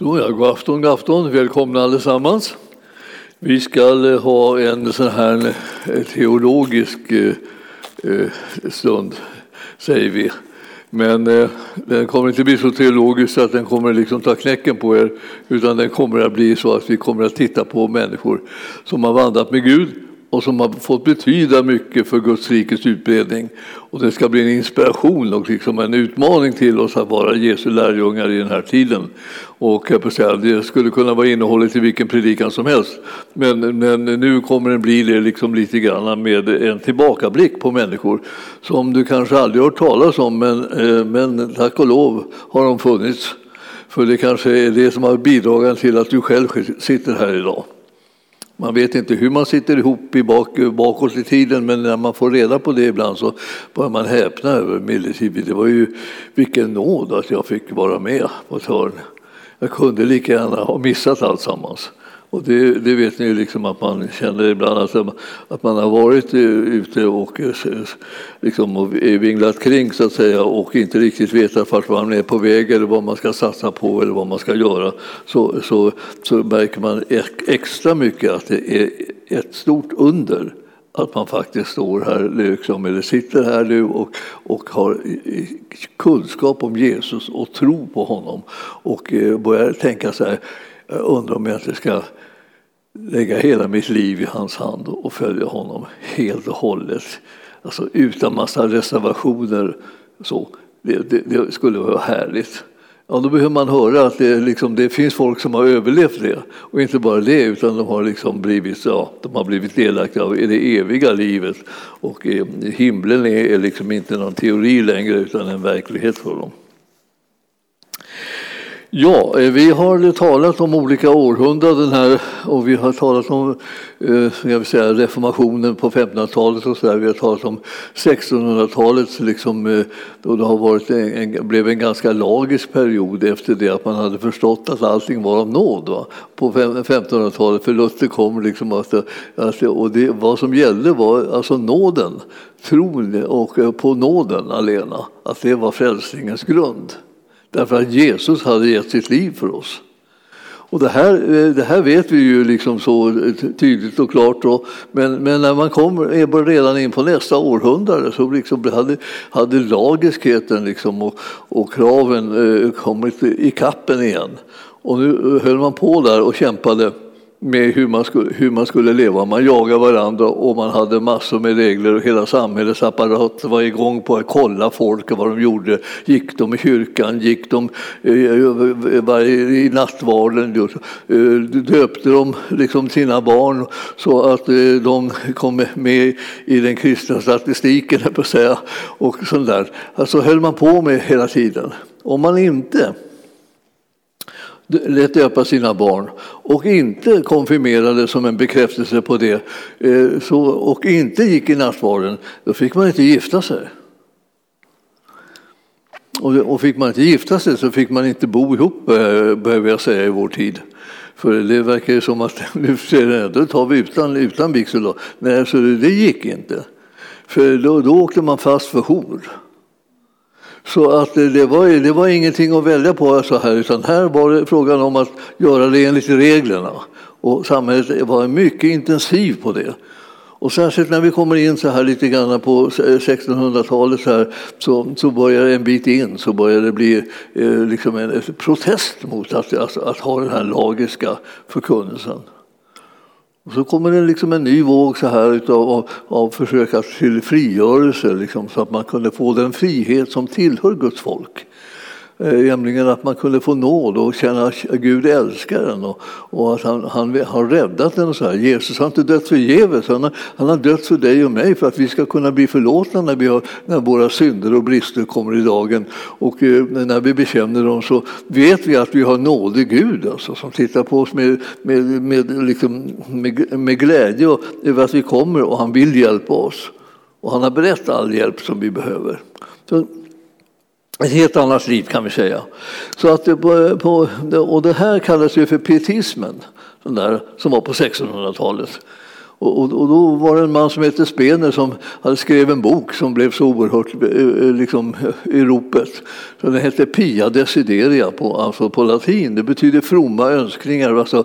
Så ja, god afton, god afton. Välkomna allesammans. Vi ska eh, ha en sån här eh, teologisk eh, stund, säger vi. Men den kommer inte bli så teologisk att den kommer liksom ta knäcken på er, utan den kommer att bli så att vi kommer att titta på människor som har vandrat med Gud och som har fått betyda mycket för Guds rikes utbredning. Och det ska bli en inspiration och liksom en utmaning till oss att vara Jesu lärjungar i den här tiden. Och jag säga, det skulle kunna vara innehållet i vilken predikan som helst. Men, men nu kommer den bli det liksom lite grann med en tillbakablick på människor som du kanske aldrig hört talas om, men, eh, men tack och lov har de funnits. För det kanske är det som har bidragit till att du själv sitter här idag. Man vet inte hur man sitter ihop i bak, bakåt i tiden men när man får reda på det ibland så börjar man häpna över medeltiden. Det var ju vilken nåd att jag fick vara med på ett hörn. Jag kunde lika gärna ha missat alltsammans. Och det, det, vet ni ju liksom att man känner ibland att, att man har varit ute och eh, liksom och vinglat kring så att säga och inte riktigt vetat vart man är på väg eller vad man ska satsa på eller vad man ska göra. Så, så, så märker man extra mycket att det är ett stort under att man faktiskt står här liksom, eller sitter här nu och, och har kunskap om Jesus och tro på honom och eh, börjar tänka så här jag undrar om jag inte ska lägga hela mitt liv i hans hand och följa honom helt och hållet. Alltså utan massa reservationer. Så. Det, det, det skulle vara härligt. Ja, då behöver man höra att det, liksom, det, finns folk som har överlevt det. Och inte bara det, utan de har, liksom blivit, ja, de har blivit delaktiga av det eviga livet. Och eh, himlen är, är liksom inte någon teori längre, utan en verklighet för dem. Ja, eh, vi har talat om olika århundraden här och vi har talat om eh, jag vill säga, reformationen på 1500-talet och så där. Vi har talat om 1600-talet liksom, eh, då det har varit en, blev en ganska lagisk period efter det att man hade förstått att allting var av nåd va? på 1500-talet. För Luther kom liksom att, att och det, vad som gällde var alltså nåden, tron och på nåden alena, att det var frälsningens grund. Därför att Jesus hade gett sitt liv för oss. Och det här, eh, det här vet vi ju liksom så tydligt och klart. Då. Men, men när man kommer redan in på nästa århundrade så liksom hade, hade lagiskheten liksom och, och kraven eh, kommit i kappen igen. Och nu eh, höll man på där och kämpade med hur man, skulle, hur man skulle leva. Man jagade varandra och man hade massor med regler och hela samhällets apparat var igång på att kolla folk och vad de gjorde. Gick de i kyrkan? Gick de eh, i nattvarden? Eh, döpte de liksom sina barn så att eh, de kom med i den kristna statistiken, på säga. Och sånt där. Alltså höll man på med hela tiden. Om man inte lät döpa sina barn och inte konfirmerade som en bekräftelse på det eh, så, och inte gick i nattvarden, då fick man inte gifta sig. Och fick man inte gifta sig så fick man inte bo ihop, eh, behöver jag säga, i vår tid. För det verkar ju som att nu då tar vi utan, utan vigsel. Nej, så det, det gick inte. För då, då åkte man fast för hor. Så att det var, det var ingenting att välja på så här, utan här var det frågan om att göra det enligt reglerna. Och samhället var mycket intensivt på det. Och särskilt när vi kommer in så här lite grann på 1600-talet så, här, så, så börjar en bit in så börjar det bli eh, liksom en, en protest mot att, att, att ha den här lagiska förkunnelsen. Och så kommer det liksom en ny våg så här utav, av, av försök till frigörelse, liksom, så att man kunde få den frihet som tillhör Guds folk. Eh, Nämligen att man kunde få nåd och känna att Gud älskar en och, och att han, han har räddat en. Och så här. Jesus har inte dött förgäves, han har, han har dött för dig och mig för att vi ska kunna bli förlåtna när, vi har, när våra synder och brister kommer i dagen. Och eh, när vi bekänner dem så vet vi att vi har nådig Gud alltså, som tittar på oss med, med, med, liksom, med, med glädje över att vi kommer och han vill hjälpa oss. Och han har berättat all hjälp som vi behöver. Så ett helt annat liv kan vi säga. Så att det, på, och det här kallas ju för pietismen, där, som var på 1600-talet. Och, och, och, då var det en man som hette Spener som hade skrev en bok som blev så oerhört eh, eh, liksom, eh, i ropet. Så den hette Pia Desideria på, alltså på latin. Det betyder fromma önskningar, alltså,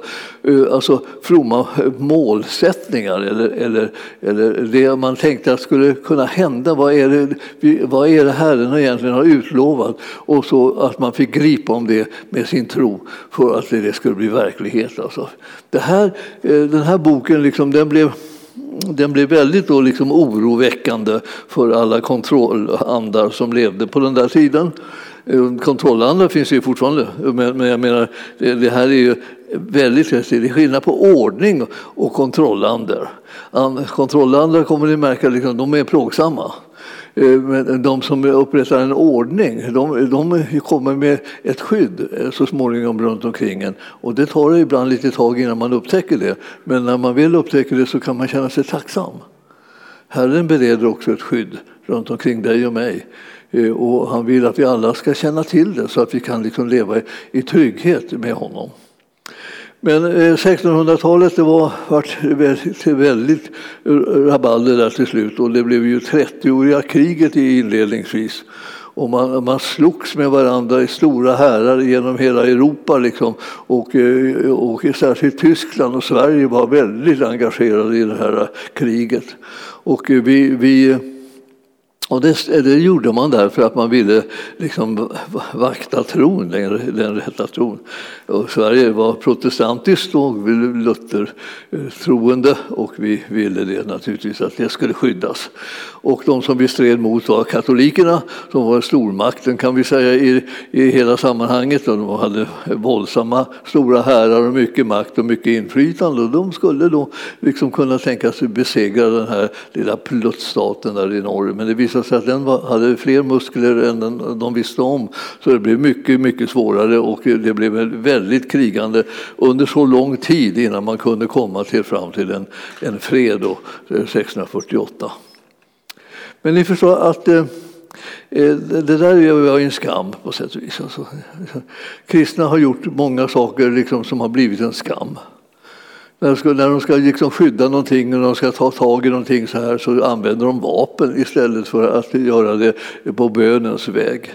alltså fromma målsättningar eller, eller, eller det man tänkte att skulle kunna hända. Vad är det, vad är det Herren egentligen har utlovat? Och så att man fick gripa om det med sin tro för att det skulle bli verklighet. Alltså. Det här, den här boken liksom, den blev den blev väldigt då liksom oroväckande för alla kontrollandar som levde på den där tiden. Eh, kontrollandar finns ju fortfarande, men, jag menar, det, det här är ju väldigt det är skillnad på ordning och kontrollandar. Kontrollandar kommer ni märka, liksom, de är plågsamma. Eh, men de som upprättar en ordning, de, de kommer med ett skydd eh, så småningom runt omkring en. Och det tar ibland lite tag innan man upptäcker det. Men när man väl upptäcker det så kan man känna sig tacksam. Herren bereder också ett skydd runt omkring dig och mig. Eh, och han vill att vi alla ska känna till det så att vi kan liksom leva i trygghet med honom. Men eh, 1600-talet det var vart väldigt, väldigt rabalder där till slut och det blev ju 30-åriga kriget inledningsvis. Och man, man slogs med varandra i stora härar genom hela Europa. Liksom. Och, eh, och särskilt Tyskland och Sverige var väldigt engagerade i det här kriget. Och eh, vi, vi och det, det, gjorde man därför att man ville liksom vakta tron, den, den rätta tron. Och Sverige var protestantiskt och Luther-troende eh, och vi ville det naturligtvis att det skulle skyddas. Och de som vi stred mot var katolikerna som var stormakten kan vi säga i, i hela sammanhanget. Och de hade våldsamma stora härar och mycket makt och mycket inflytande och de skulle då liksom kunna tänka sig besegra den här lilla pluttstaten där i norr. Men det visade sig att den var, hade fler muskler än den, de visste om så det blev mycket, mycket svårare och det blev väldigt krigande under så lång tid innan man kunde komma till, fram till en, en fred då, eh, 1648. Men ni förstår att eh, eh det där är en skam på sätt och vis. Alltså, kristna har gjort många saker liksom, som har blivit en skam. När de ska, när de ska liksom skydda någonting och de ska ta tag i någonting så här så använder de vapen istället för att göra det på bönens väg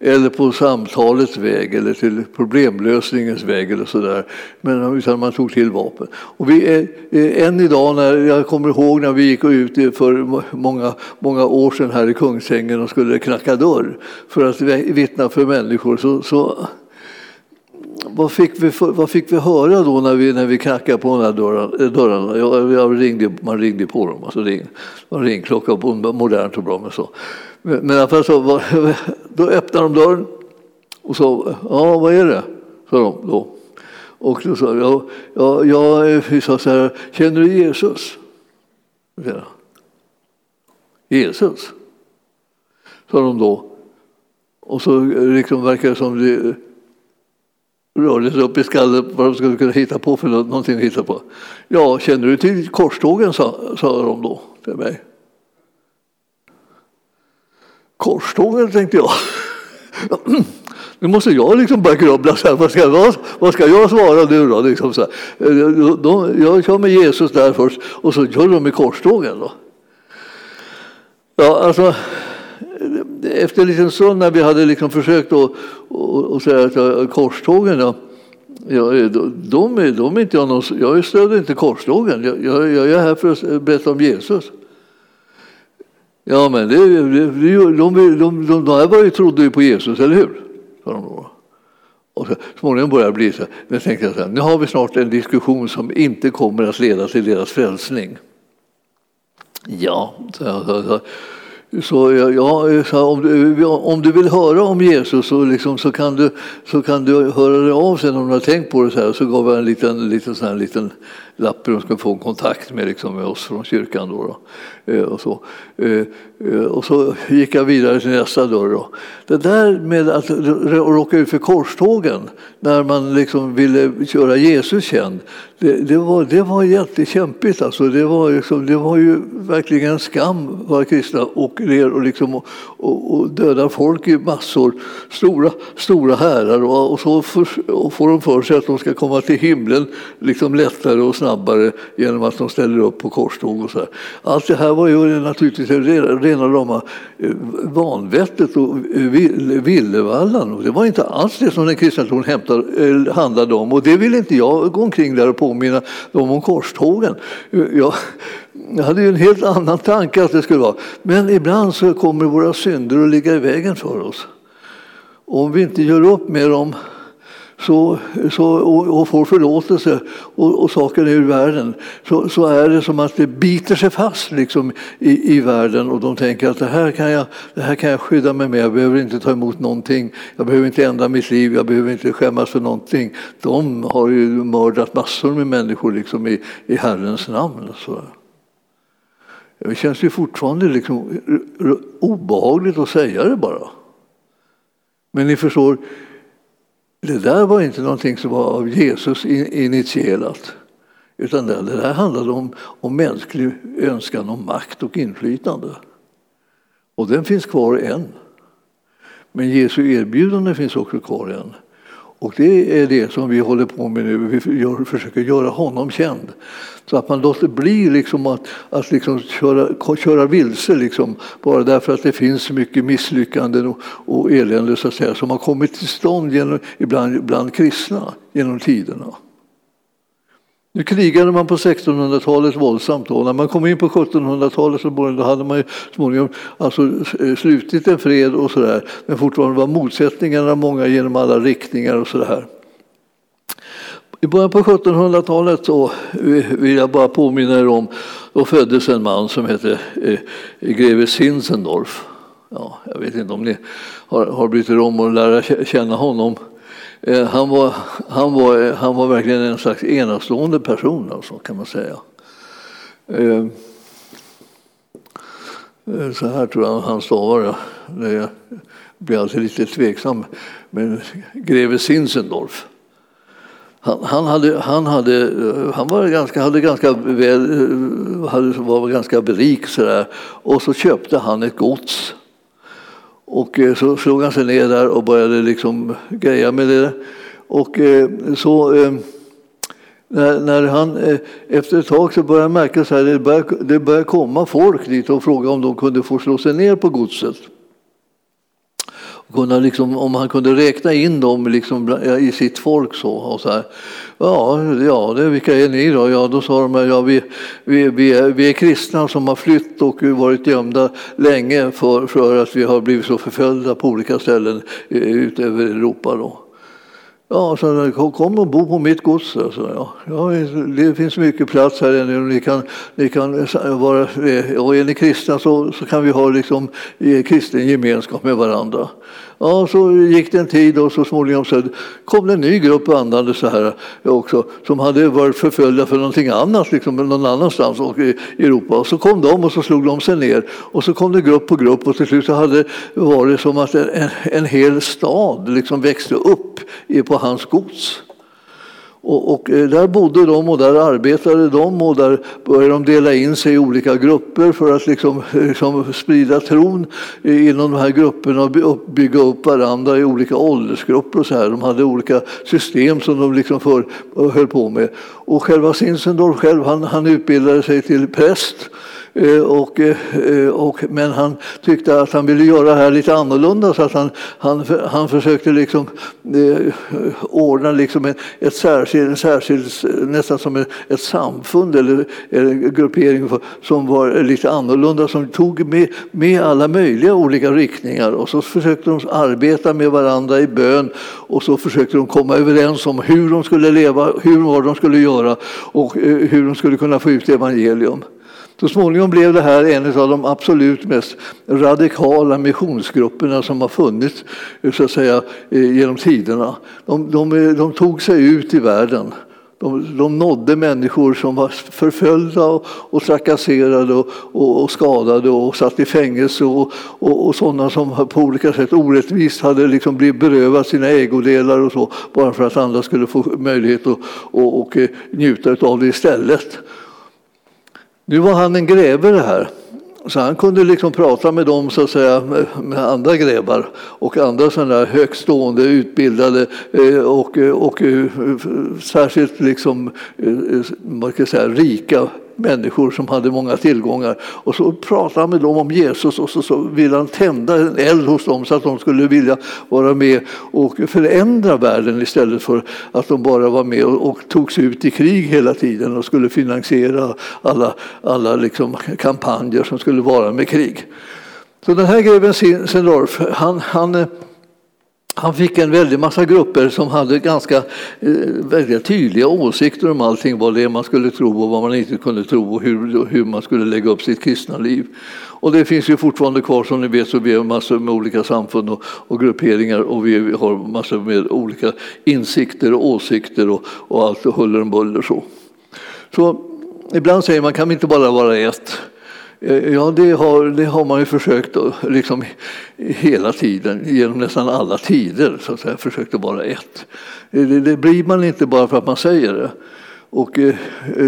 eller på samtalets väg eller till problemlösningens väg eller sådär. Men utan man tog till vapen. Och vi är, än idag, när jag kommer ihåg när vi gick ut för många, många år sedan här i Kungsängen och skulle knacka dörr för att vittna för människor så, så vad fick, vi, vad fick vi höra då när vi, när vi knackade på de här dörrarna? Eh, jag, jag ringde, man ringde på dem, alltså ring, man ringklocka, modernt och bra men så. Men i alla fall så, då öppnade de dörren och sa, ja vad är det? sa de då. Och då sa jag, ja, jag sa så här, känner du Jesus? Jesus? Sa de då. Och så liksom verkar det som det rörde sig upp i skallen vad de skulle kunna hitta på för någonting att hitta på. Ja, känner du till korstågen? sa, sa de då till mig. Korstågen, tänkte jag. Nu måste jag liksom börja grubbla. Så här, vad, ska, vad, vad ska jag svara nu då? Liksom så. Eh, de, jag kör med Jesus där först och så kör de med korstågen. Då. Ja, alltså, efter en liten stund när vi hade liksom försökt att och, och säga att korstågen, ja, ja, eh, de, är, de är inte jag, någon, jag stöder inte korstågen. Jag, jag, jag är här för att berätta om Jesus. Ja, men det, det, de, de, de, de här var ju, trodde ju på Jesus, eller hur? Sa de då. Och så småningom började det bli så. Men tänkte jag så här, nu har vi snart en diskussion som inte kommer att leda till deras frälsning. Ja, så, så, så. Så ja, så om, du, om du vill höra om Jesus så, liksom, så, kan du, så kan du höra dig av sen om du har tänkt på det. Så, här. så gav jag en liten, liten, sån här, liten lapp de skulle få kontakt med, liksom, med oss från kyrkan. Då, då. Eh, och, så. Eh, eh och så gick jag vidare till nästa dörr. Då. Det där med att råka ut för korstågen när man liksom ville köra Jesus känd, det, det, var, det var jättekämpigt. Alltså. Det, var liksom, det var ju verkligen en skam vad kristna och ner och, liksom, och, och, och folk i massor, stora, stora härar och, och så för, och får de för sig att de ska komma till himlen liksom lättare och snabbare snabbare genom att de ställer upp på korståg och så här. Allt det här var ju naturligtvis rena rama eh, vanvettet och villervallan. Det var inte alls det som den kristna tron eh, handlade om och det vill inte jag gå omkring där och påminna dem om korstågen. Jag, jag hade ju en helt annan tanke att det skulle vara. Men ibland så kommer våra synder att ligga i vägen för oss. Och om vi inte gör upp med dem så, så, och, och får förlåtelse och, och saker ur världen så, så, är det som att det biter sig fast liksom, i, i världen och de tänker att det här, kan jag, det här kan jag skydda mig med, jag behöver inte ta emot någonting, jag behöver inte ändra mitt liv, jag behöver inte skämmas för någonting. De har ju mördat massor med människor liksom, i, i Herrens namn. Så. Det känns ju fortfarande liksom obehagligt att säga det bara. Men ni förstår, det där var inte någonting som var av Jesus initierat. Utan det, där handlade om, om mänsklig önskan om makt och inflytande. Och den finns kvar än. Men Jesu erbjudande finns också kvar än. Och det är det som vi håller på med nu. Vi gör, försöker göra honom känd. Så att man låter bli liksom att, att liksom köra, köra vilse liksom, bara därför att det finns så mycket misslyckanden och, och elände så att säga, som har kommit till stånd genom, ibland bland kristna genom tiderna. Nu krigade man på 1600-talet våldsamt. Då. När man kom in på 1700-talet så då hade man ju småningom alltså eh, slutit en fred och sådär. Men fortfarande var motsättningarna många genom alla riktningar och sådär. I början på 1700-talet så eh, vill jag bara påminna er om, då föddes en man som hette eh, greve Zinzendorf. Ja, jag vet inte om ni har, har brytt er om att lära känna honom. Eh, han var, han, var, han var verkligen en slags enastående person, alltså, kan man säga. Eh, eh, så här tror jag han stavar det. Jag blir alltid lite tveksam. Men greve Zinzendorf. Han, han, hade, han, hade, han var ganska, hade ganska väl, hade, var ganska rik sådär. och så köpte han ett gods och eh, så slog han sig ner där och började liksom greja med det. Och eh, så eh, när, när han efter ett tag så började han märka att det började, det började komma folk dit och fråga om de kunde få slå sig ner på godset kunna liksom, om han kunde räkna in dem liksom i sitt folk så. Och så här. Ja, ja det, vilka är ni då? Ja, då sa de ja, vi, vi, vi, är, vi är kristna som har flytt och varit gömda länge för, för att vi har blivit så förföljda på olika ställen eh, utöver Europa. Då. Ja, så kom och bo på mitt gods. Alltså, ja. Ja, det finns mycket plats här ännu. Ni kan, ni kan vara, och är ni kristna så, så kan vi ha liksom, kristen gemenskap med varandra. Ja, så gick det en tid och så småningom så kom det en ny grupp vandrande så här också som hade varit förföljda för någonting annat, liksom någon annanstans i Europa. Och så kom de och så slog de sig ner och så kom det grupp på grupp och till slut så hade det varit som att en, en hel stad liksom växte upp på hans gods. Och, och, eh, där bodde de och där arbetade de och där började de dela in sig i olika grupper för att liksom, eh, liksom sprida tron inom de här grupperna och bygga upp varandra i olika åldersgrupper. Och så här. De hade olika system som de liksom för, höll på med. Och själva Zinzendorf själv, han, han utbildade sig till präst Eh, och, eh, och, men han tyckte att han ville göra det här lite annorlunda så att han, han, han försökte liksom, eh, ordna liksom ett, ett särskilt, särskilt, nästan som ett, ett samfund eller en gruppering som var lite annorlunda som tog med, med alla möjliga olika riktningar och så försökte de arbeta med varandra i bön och så försökte de komma överens om hur de skulle leva, hur vad de skulle göra och eh, hur de skulle kunna få ut evangelium. Så småningom blev det här en av de absolut mest radikala missionsgrupperna som har funnits så att säga, eh, genom tiderna. De, de, de tog sig ut i världen. De, de nådde människor som var förföljda och, och trakasserade och, och, och, skadade och satt i fängelse och, och, och sådana som på olika sätt orättvist hade liksom blivit berövade sina ägodelar och så bara för att andra skulle få möjlighet att och, och, eh, njuta av det istället. Nu var han en greve det här, så han kunde liksom prata med dem så att säga, med, andra grevar och andra sådana högstående, utbildade eh, och, och eh, särskilt liksom, eh, eh, man kan säga, rika människor som hade många tillgångar. Och så pratade han med dem om Jesus och så, så ville han tända en eld hos dem så att de skulle vilja vara med och förändra världen istället för att de bara var med och, och togs ut i krig hela tiden och skulle finansiera alla, alla liksom kampanjer som skulle vara med krig. Så den här greven Sendorf, han, han eh, han fick en väldig massa grupper som hade ganska eh, väldigt tydliga åsikter om allting, vad det är man skulle tro och vad man inte kunde tro och hur, hur man skulle lägga upp sitt kristna liv. Och det finns ju fortfarande kvar som ni vet så vi har massor med olika samfund och, och grupperingar och vi har massor med olika insikter och åsikter och, och allt och huller och buller så. Så ibland säger man kan vi inte bara vara ett? Eh, ja, det har, det har man ju försökt liksom hela tiden, genom nästan alla tider, så att säga, försökt att vara ett. Eh, det, det blir man inte bara för att man säger det. Och eh,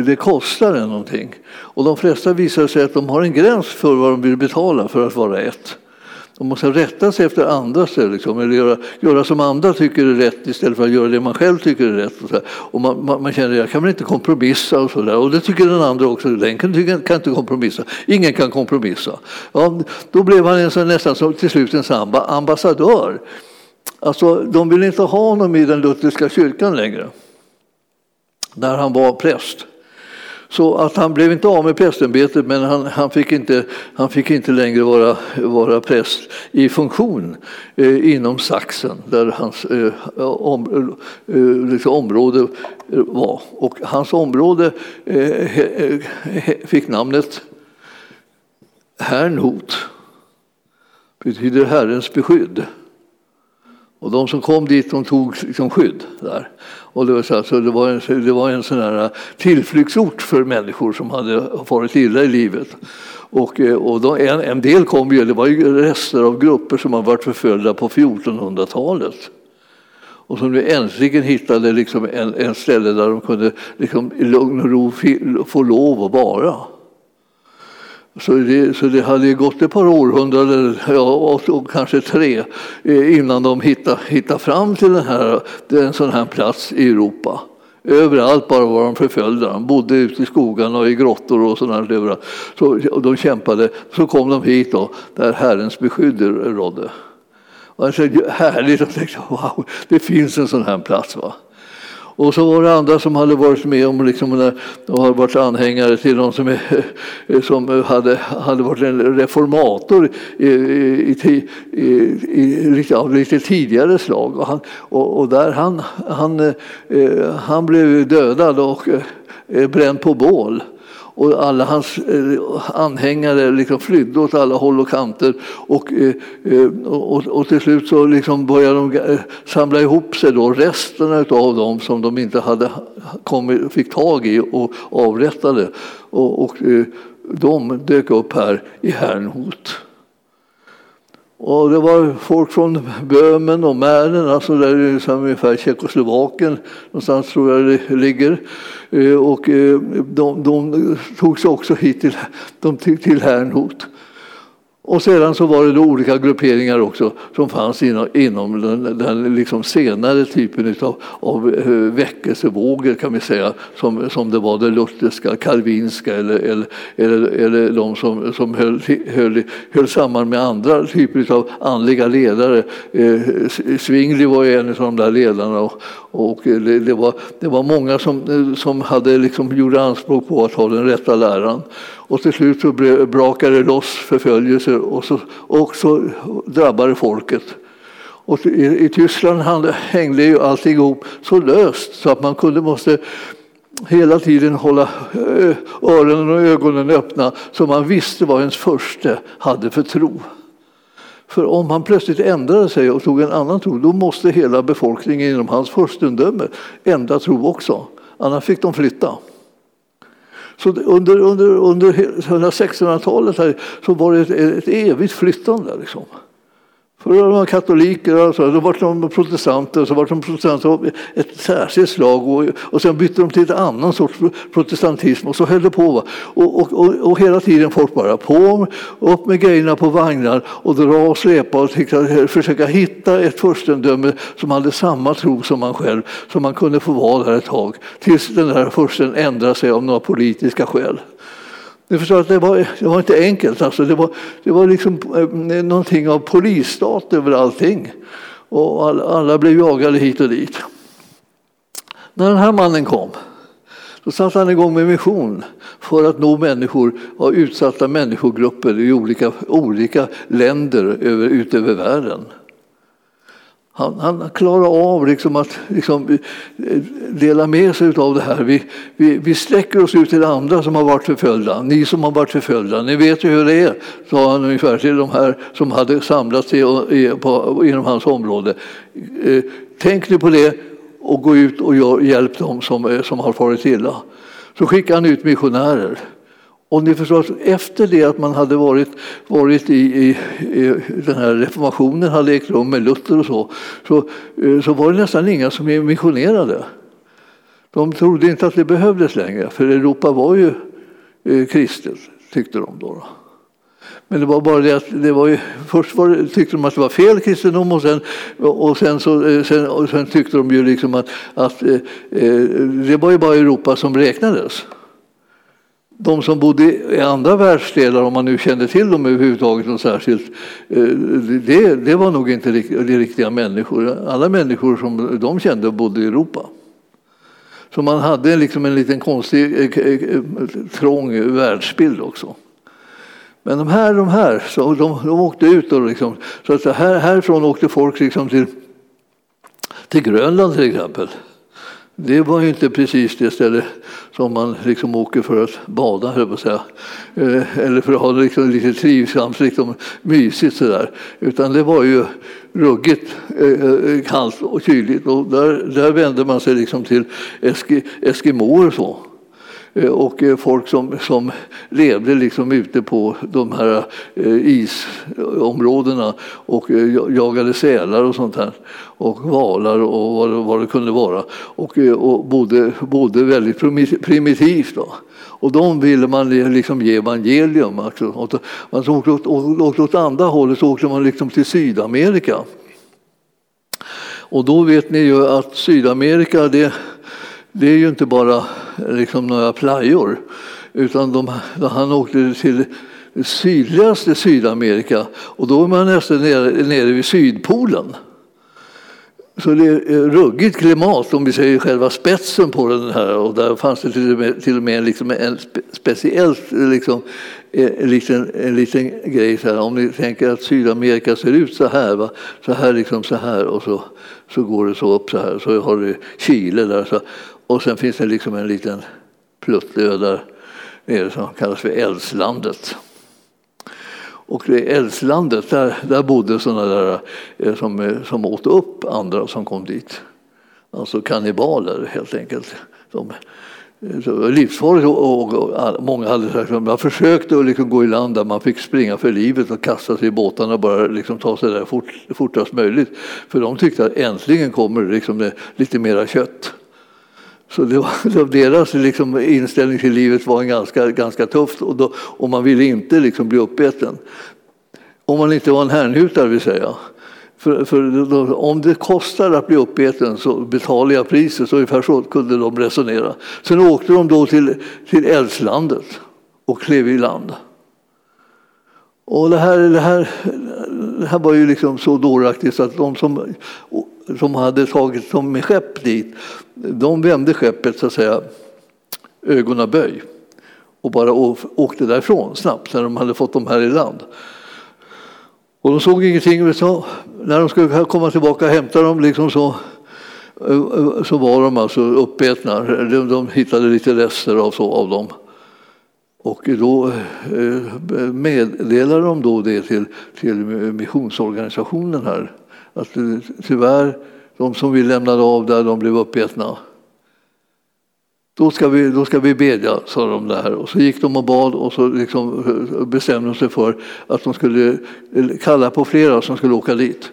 det kostar en någonting. Och de flesta visar sig att de har en gräns för vad de vill betala för att vara ett. De måste rätta sig efter andras, liksom, eller göra, göra som andra tycker är rätt istället för att göra det man själv tycker är rätt. Och, så och man, man, man, känner att jag kan väl inte kompromissa och så där. Och det tycker den andra också. Den kan, kan inte kompromissa. Ingen kan kompromissa. Ja, då blev han en, så, nästan som, till slut en samba, ambassadör. Alltså, de ville inte ha honom i den lutherska kyrkan längre. Där han var präst. Så att han blev inte av med prästämbetet men han, han, fick inte, han fick inte längre vara, vara präst i funktion eh, inom Saxen där hans eh, om, eh, liksom område var. Och hans område eh, eh fick namnet Hernhot. betyder Herrens beskydd. Och de som kom dit de tog liksom skydd där. Och det, var så, alltså, det, var en, det var en sån här eh, tillflyktsort för människor som hade farit illa i livet. Och, eh, och då, en, en del kom ju, det var ju rester av grupper som har varit förföljda på 1400-talet. Och som nu äntligen hittade liksom en, en ställe där de kunde liksom i lugn och ro få lov att vara. Så det, så det hade gått ett par århundraden, ja, och kanske tre, eh, innan de hittade, hittade fram till den här, en sån här plats i Europa. Överallt bara var de förföljda. De bodde ute i skogarna och i grottor och sådant. överallt. Så, och de kämpade. Så kom de hit då, där Herrens beskydd rådde. Och jag tänkte, härligt, jag tänkte, wow, det finns en sån här plats. Va? Och så var det andra som hade varit med om liksom, och hade varit anhängare till någon som, eh, som hade, hade varit en reformator i, i, i, i, av lite tidigare slag. Och, han, och, och där han, han, eh, han blev dödad och eh, bränd på bål och alla hans eh, anhängare liksom flydde åt alla håll och kanter. Och, eh, eh, och, och till slut så liksom började de samla ihop sig, då, resterna av dem som de inte hade kommit, fick tag i och avrättade. Och, och de dök upp här i Hernhut. Och det var folk från Böhmen och Mähren, alltså där liksom ungefär Tjeckoslovakien, någonstans tror jag det ligger. Eh, och eh, de, de togs också hit till, de, till Herrnhut. Och sedan så var det då olika grupperingar också som fanns inom, inom den, den liksom senare typen av, av väckelsevågor kan vi säga, som, som det var det lutherska, kalvinska eller, eller, eller, eller de som, som höll, höll, höll samman med andra typer av andliga ledare. Eh, Svingli var en av de där ledarna och, och det, det, var, det var många som, som hade liksom gjorde anspråk på att ha den rätta läran. Och till slut så brakade det loss förföljelser och så också drabbade folket. Och i, i Tyskland hängde ju allting ihop så löst så att man kunde måste hela tiden hålla öronen och ögonen öppna så man visste vad ens första hade för tro. För om han plötsligt ändrade sig och tog en annan tro, då måste hela befolkningen inom hans furstendöme ändra tro också. Annars fick de flytta. Så under, under, under 1600-talet så var det ett, ett evigt flyttande. Liksom. För de var katoliker, så, då var de protestanter, så var de protestanter av ett särskilt slag och, och sen bytte de till ett annan sorts protestantism och så höll det på. Och, och, och, och, hela tiden folk bara på, upp med grejerna på vagnar och dra och släpa och tycka, försöka hitta ett furstendöme som hade samma tro som man själv, så man kunde få vara där ett tag tills den där fursten ändrade sig av några politiska skäl. Ni förstår att det var, det var inte enkelt. Alltså det, var, det var liksom eh, någonting av polisstat över allting. Och alla, alla blev jagade hit och dit. När den här mannen kom så satte han igång med mission för att nå människor av utsatta människogrupper i olika, olika länder över, utöver världen. Han, han klarar av liksom att liksom eh, dela med sig av det här. Vi, vi, vi sträcker oss ut till andra som har varit förföljda. Ni som har varit förföljda, ni vet ju hur det är, sa han ungefär till de här som hade samlats inom hans område. Eh, tänk nu på det och gå ut och hjälp dem som, eh, som har farit illa. Så skickade han ut missionärer. Och ni förstår, efter det att man hade varit, varit i, i, i, den här reformationen hade ägt rum med Luther och så, så, eh, så var det nästan inga som missionerade. De trodde inte att det behövdes längre, för Europa var ju eh, kristet, tyckte de då. Men det var bara det att det var ju, först var det, tyckte de att det var fel kristendom och sen, och sen, så, eh, sen, och sen tyckte de ju liksom att, att eh, det var ju bara Europa som räknades de som bodde i andra världsdelar, om man nu kände till dem överhuvudtaget något särskilt, eh, det, det var nog inte de riktiga människor. Alla människor som de kände bodde i Europa. Så man hade liksom en liten konstig, eh, eh, trång världsbild också. Men de här, de här så de, de åkte ut. Och liksom, så att här, härifrån åkte folk liksom till, till Grönland till exempel. Det var ju inte precis det ställe som man liksom åker för att bada, höll på att säga. Eh, eller för att ha det liksom lite trivsamt, liksom mysigt sådär. Utan det var ju ruggigt eh, eh, kallt och kyligt. Och där, där vände man sig liksom till eski, eskimåer och så. Eh, och eh, folk som, som levde liksom ute på de här eh, isområdena och jagade sälar och sånt här och valar och vad det, vad det kunde vara och, och bodde, bodde väldigt primitivt. Då. Och de ville man liksom ge evangelium. Alltså. Man åkte åt, åkte åt andra hållet så åkte man liksom till Sydamerika. Och då vet ni ju att Sydamerika det det är ju inte bara liksom några plajor, utan de, han åkte till sydligaste Sydamerika och då är man nästan nere, nere vid Sydpolen. Så det är eh, ruggigt klimat om vi säger själva spetsen på den här och där fanns det till och med, till och med liksom en speciellt liksom, eh, en, liten, en liten grej. Så här. Om ni tänker att Sydamerika ser ut så här, va? så här liksom så här och så, så går det så upp så här. Så har du Chile där. Så, och sen finns det liksom en liten pluttö där nere som kallas för Eldslandet. Och i Eldslandet, där, där bodde sådana där eh, som, eh, som åt upp andra som kom dit. Alltså kannibaler helt enkelt. De, eh, livsfarligt och, och, och, många hade sagt att man försökte att liksom gå i land där man fick springa för livet och kasta sig i båtarna och bara liksom ta sig där fort, fortast möjligt. För de tyckte att äntligen kommer liksom lite mera kött. Så det var, deras liksom, inställning till livet var ganska, ganska tufft och, då, och man ville inte liksom, bli uppäten. Om man inte var en härnhutare vill säga. För, för då, om det kostar att bli uppäten så betalar jag priset. Så ungefär så kunde de resonera. Sen åkte de då till, till Eldslandet och klev i land. Och det här, det här, det här var ju liksom så dåraktigt att de som, som hade tagit dem med skepp dit, de vände skeppet så att säga ögonaböj och bara åkte därifrån snabbt när de hade fått dem här i land. Och de såg ingenting. Så när de skulle komma tillbaka och hämta dem liksom så, eh, så var de alltså uppätna. De, de hittade lite rester av, så, av dem. Och då eh, meddelade de då det till, till missionsorganisationen här. Att eh, tyvärr, de som vi lämnade av där, de blev uppätna. då ska, vi, då ska vi bedja, sa de där. Och så gick de och bad och så liksom eh, bestämde de sig för att de skulle eh, kalla på flera som skulle åka dit.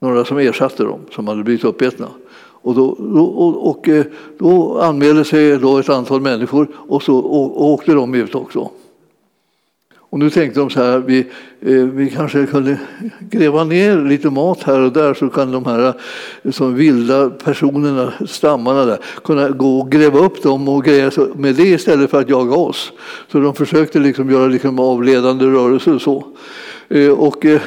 Några som ersatte dem, som hade blivit uppätna. Och då, och, och, eh, då anmälde sig då ett antal människor och så och, åkte de ut också. Och nu tänkte de så här, vi, eh, vi kanske kunde gräva ner lite mat här och där så kan de här eh, som vilda personerna, stammarna där, kunna gå och gräva upp dem och greja med det istället för att jaga oss. Så de försökte liksom göra liksom avledande rörelser och så. Eh, och, eh,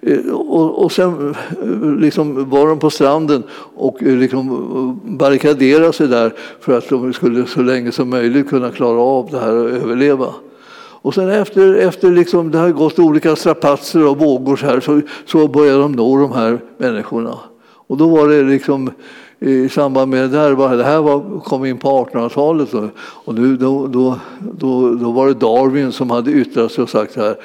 eh och, och sen eh, liksom var de på stranden och liksom barrikaderade sig där för att de skulle så länge som möjligt kunna klara av det här och överleva. Och sen efter, efter liksom det har gått olika strapatser och vågor så, här, så, så började de nå de här människorna. Och då var det liksom i samband med det här, det här var, kom in på 1800-talet och nu, då, då, då, då var det Darwin som hade yttrat sig och sagt så här,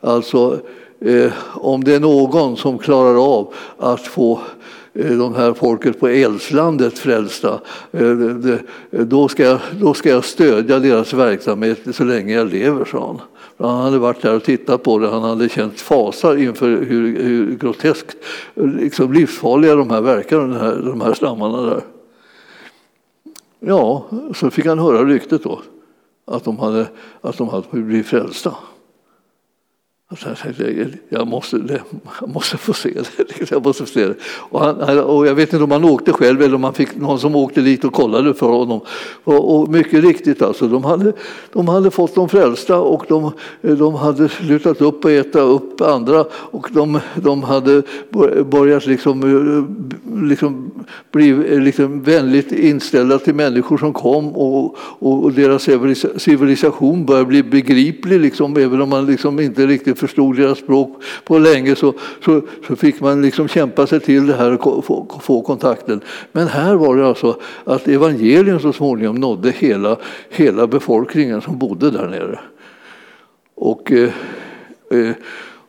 alltså eh, om det är någon som klarar av att få Eh, de här folket på Eldslandet frälsta, eh, då ska, jag, då ska jag stödja deras verksamhet så länge jag lever, sa han. Han hade varit där och tittat på det, han hade känt fasa inför hur, hur groteskt liksom livsfarliga de här verkar, de här, de här stammarna där. Ja, så fick han höra ryktet då, att de hade, att de hade blivit frälsta. Jag måste, jag måste få se det. Jag, måste få se det. Och, han, och jag vet inte om han åkte själv eller om han fick någon som åkte dit och kollade för honom. Och, och mycket riktigt, alltså, de, hade, de hade fått dem frälsta och de, de hade slutat upp och äta upp andra och de, de hade börjat liksom, eh, liksom bli eh, liksom vänligt inställda till människor som kom och, och, och deras civilisation började bli begriplig, liksom, även om man liksom inte riktigt förstod deras språk på länge så, så, så fick man liksom kämpa sig till det här och få, få kontakten. Men här var det alltså att evangelium så småningom nådde hela, hela befolkningen som bodde där nere. Och, eh, eh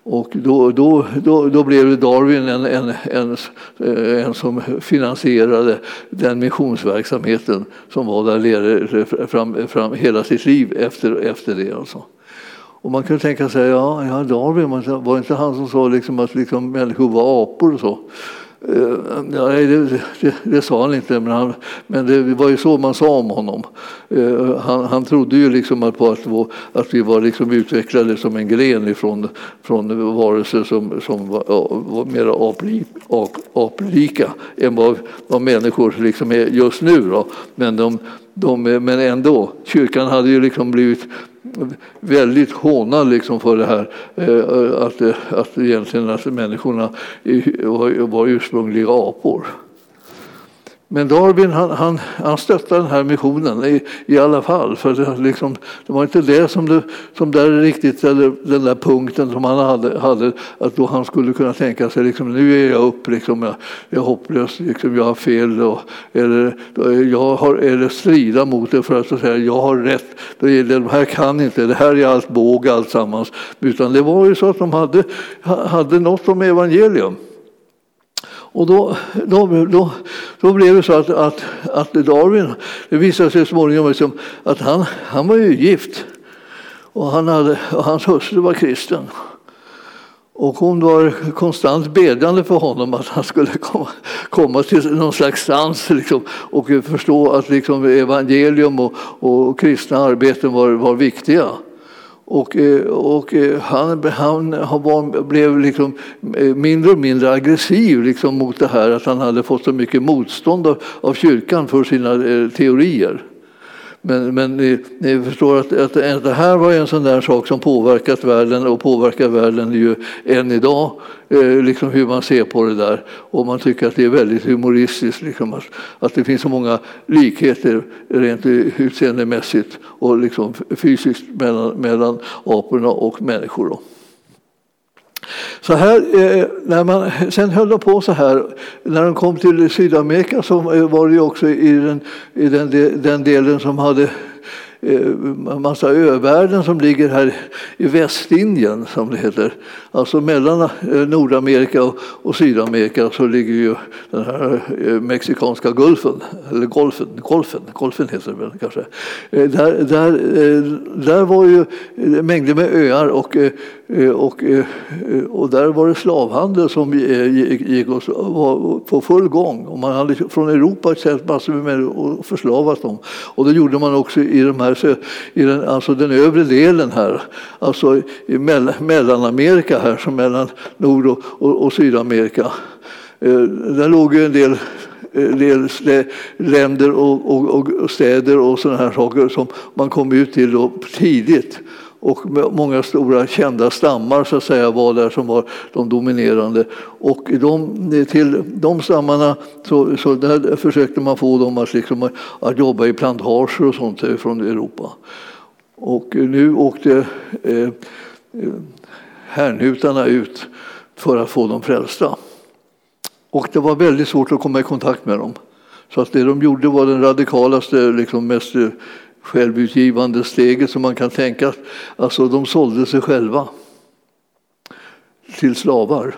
och då, då, då, då blev Darwin en, en, en, eh, en som finansierade den missionsverksamheten som var där nere eh, fram, fram hela sitt liv efter, efter det. Alltså. Och man kunde tänka sig, ja, ja Darwin, var inte han som sa liksom att liksom människor var apor och så? Eh, nej, det, det, det, sa han inte, men, han, men det var ju så man sa om honom. Eh, han, han trodde ju liksom att, på att, att vi var liksom utvecklade som en gren ifrån, från varelser som, som var, var mer aplik, aplika än vad, vad människor liksom är just nu. Då. Men, de, de, men ändå, kyrkan hade ju liksom blivit väldigt hånad liksom för det här eh, att, att egentligen att människorna var ursprungliga apor. Men Darwin han, han, han stöttade den här missionen i, i alla fall. För det, liksom, det var inte det som, det, som där riktigt, eller den där punkten som han hade, hade att då han skulle kunna tänka sig liksom, nu är jag upp, liksom, jag, jag är hopplös, liksom, jag har fel och, eller jag har, eller strida mot det för att säga jag har rätt. De här kan inte, det här är allt båg alltsammans. Utan det var ju så att de hade, hade något om evangelium. Och då, då, då, då blev det så att, att, att Darwin, det visade sig småningom liksom att han, han var ju gift och, han hade, och hans hustru var kristen. Och hon var konstant bedjande för honom att han skulle komma, komma till någon slags sans liksom, och förstå att liksom, evangelium och, och kristna arbeten var, var viktiga. Och, eh, och eh, han, han var, blev liksom eh, mindre och mindre aggressiv liksom mot det här att han hade fått så mycket motstånd av, av kyrkan för sina teorier. Men, men ni, ni förstår att, att, det här var en sån där sak som påverkat världen och påverkar världen ju än idag, eh, liksom hur man ser på det där. Och man tycker att det är väldigt humoristiskt, liksom, att, att det finns så många likheter rent utseendemässigt och liksom fysiskt mellan, mellan aporna och människor. Då. Så här, eh, när man sen höll de på så här, när de kom till Sydamerika så var det också i den, i den, den delen som hade Eh, massa övärlden som ligger här i Västindien, som det heter. Alltså mellan eh, Nordamerika och Sydamerika så ligger ju den här eh, mexikanska gulfen, eller golfen, golfen, golfen heter det väl kanske. Där, där, där var ju mängder med öar och, och, och där var det slavhandel som gick och var på full gång. Och man hade från Europa sett massor med människor och förslavat dem. Och det gjorde man också i, de här, i den, alltså den övre delen här, alltså i Mellanamerika här, som mellan Nord och, och, och Sydamerika. Eh, där låg ju en del eh, del länder och, och, och, städer och sådana här saker som man kom ut till då tidigt och många stora kända stammar så att säga var där som var de dominerande. Och de, till de stammarna så, så där försökte man få dem att, liksom, att jobba i plantager och sånt från Europa. Och nu åkte eh, härnhutarna ut för att få dem frälsta. Och det var väldigt svårt att komma i kontakt med dem. Så att det de gjorde var den radikalaste, liksom mest självutgivande steget som man kan tänka. Alltså de sålde sig själva till slavar,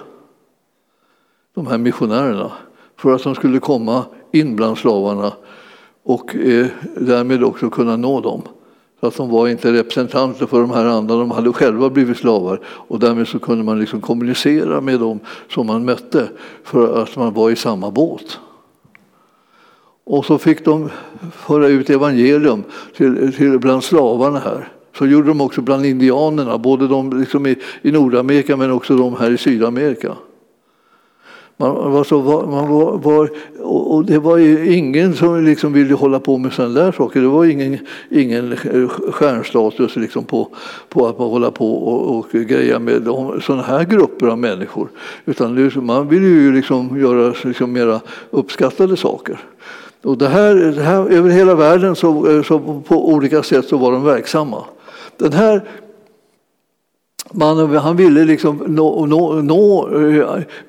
de här missionärerna, för att de skulle komma in bland slavarna och eh, därmed också kunna nå dem. Så att de var inte representanter för de här andra, de hade själva blivit slavar och därmed så kunde man liksom kommunicera med dem som man mötte för att man var i samma båt. Och så fick de föra ut evangelium till, till bland slavarna här. Så gjorde de också bland indianerna, både de liksom i, i Nordamerika men också de här i Sydamerika. Man var så, man var, var, och det var ingen som liksom ville hålla på med sådana där saker. Det var ingen, ingen stjärnstatus liksom på, på att man hålla på och, och greja med sådana här grupper av människor. Utan man ville ju liksom göra liksom mera uppskattade saker. Och det här, det här, över hela världen så, så på olika sätt så var de verksamma. Den här mannen han ville liksom nå, nå, nå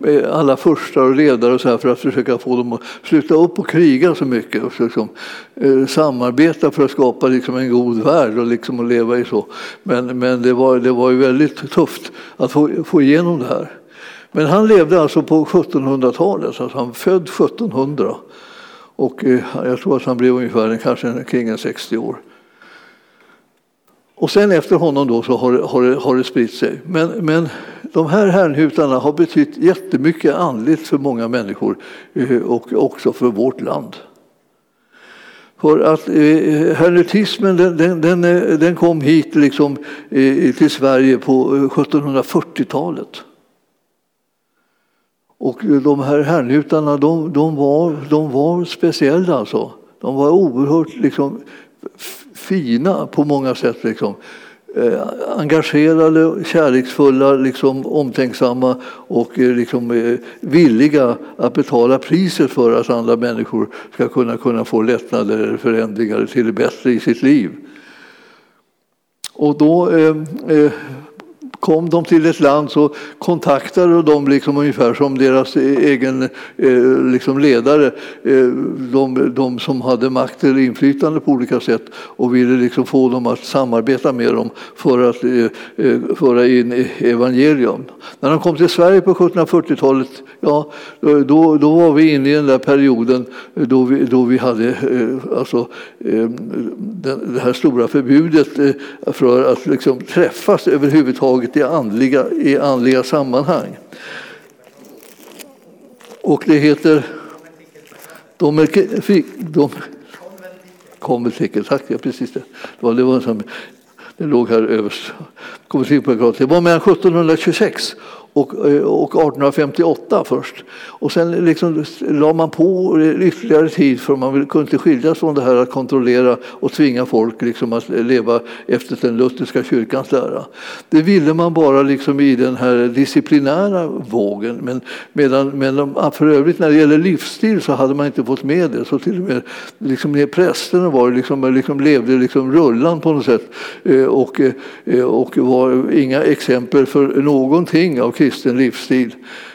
eh, alla furstar och ledare och så här för att försöka få dem att sluta upp och kriga så mycket och liksom, eh, samarbeta för att skapa liksom en god värld och liksom att leva i så. Men, men det, var, det var ju väldigt tufft att få, få igenom det här. Men han levde alltså på 1700-talet, alltså han född 1700 och eh, jag tror att han blev ungefär kanske kring 60 år. Och sen efter honom då så har, har, har det spritt sig. Men, men de här härnhutarna har betytt jättemycket andligt för många människor eh, och också för vårt land. För att eh, hernetismen den, den, den, eh, den, kom hit liksom, eh, till Sverige på 1740-talet. Och de här herrnhutarna, de, de, var, de var speciella alltså. De var oerhört liksom, fina på många sätt. Liksom. Eh, engagerade, kärleksfulla, liksom, omtänksamma och eh, liksom, eh, villiga att betala priset för att andra människor ska kunna, kunna få lättnader eller förändringar till det bättre i sitt liv. Och då eh, eh kom de till ett land så kontaktade de liksom ungefär som deras e-, egen e-, liksom ledare, e-, de, de, som hade makt eller inflytande på olika sätt och ville liksom få dem att samarbeta med dem för att eh föra in evangelium. När de kom till Sverige på 1740-talet, ja, då, då var vi inne i den där perioden då vi, då vi hade eh, alltså, eh, det här stora förbudet för att liksom träffas överhuvudtaget taget i andliga, i andliga sammanhang. Och det heter de, de, konventikel, tack, ja, precis det. Det var, det var en som, det låg här överst. Det var mellan 1726 och, eh, och 1858 först. Och sen liksom la man på ytterligare tid för man kunde inte skiljas från det här att kontrollera och tvinga folk liksom att leva efter den lutherska kyrkans lära. Det ville man bara liksom i den här disciplinära vågen. Men medan, men ah, för övrigt när det gäller livsstil så hade man inte fått med det. Så till och med liksom, prästerna var liksom, liksom, levde liksom rullan på något sätt eh, och, eh, och var inga exempel för någonting av kristen livsstil.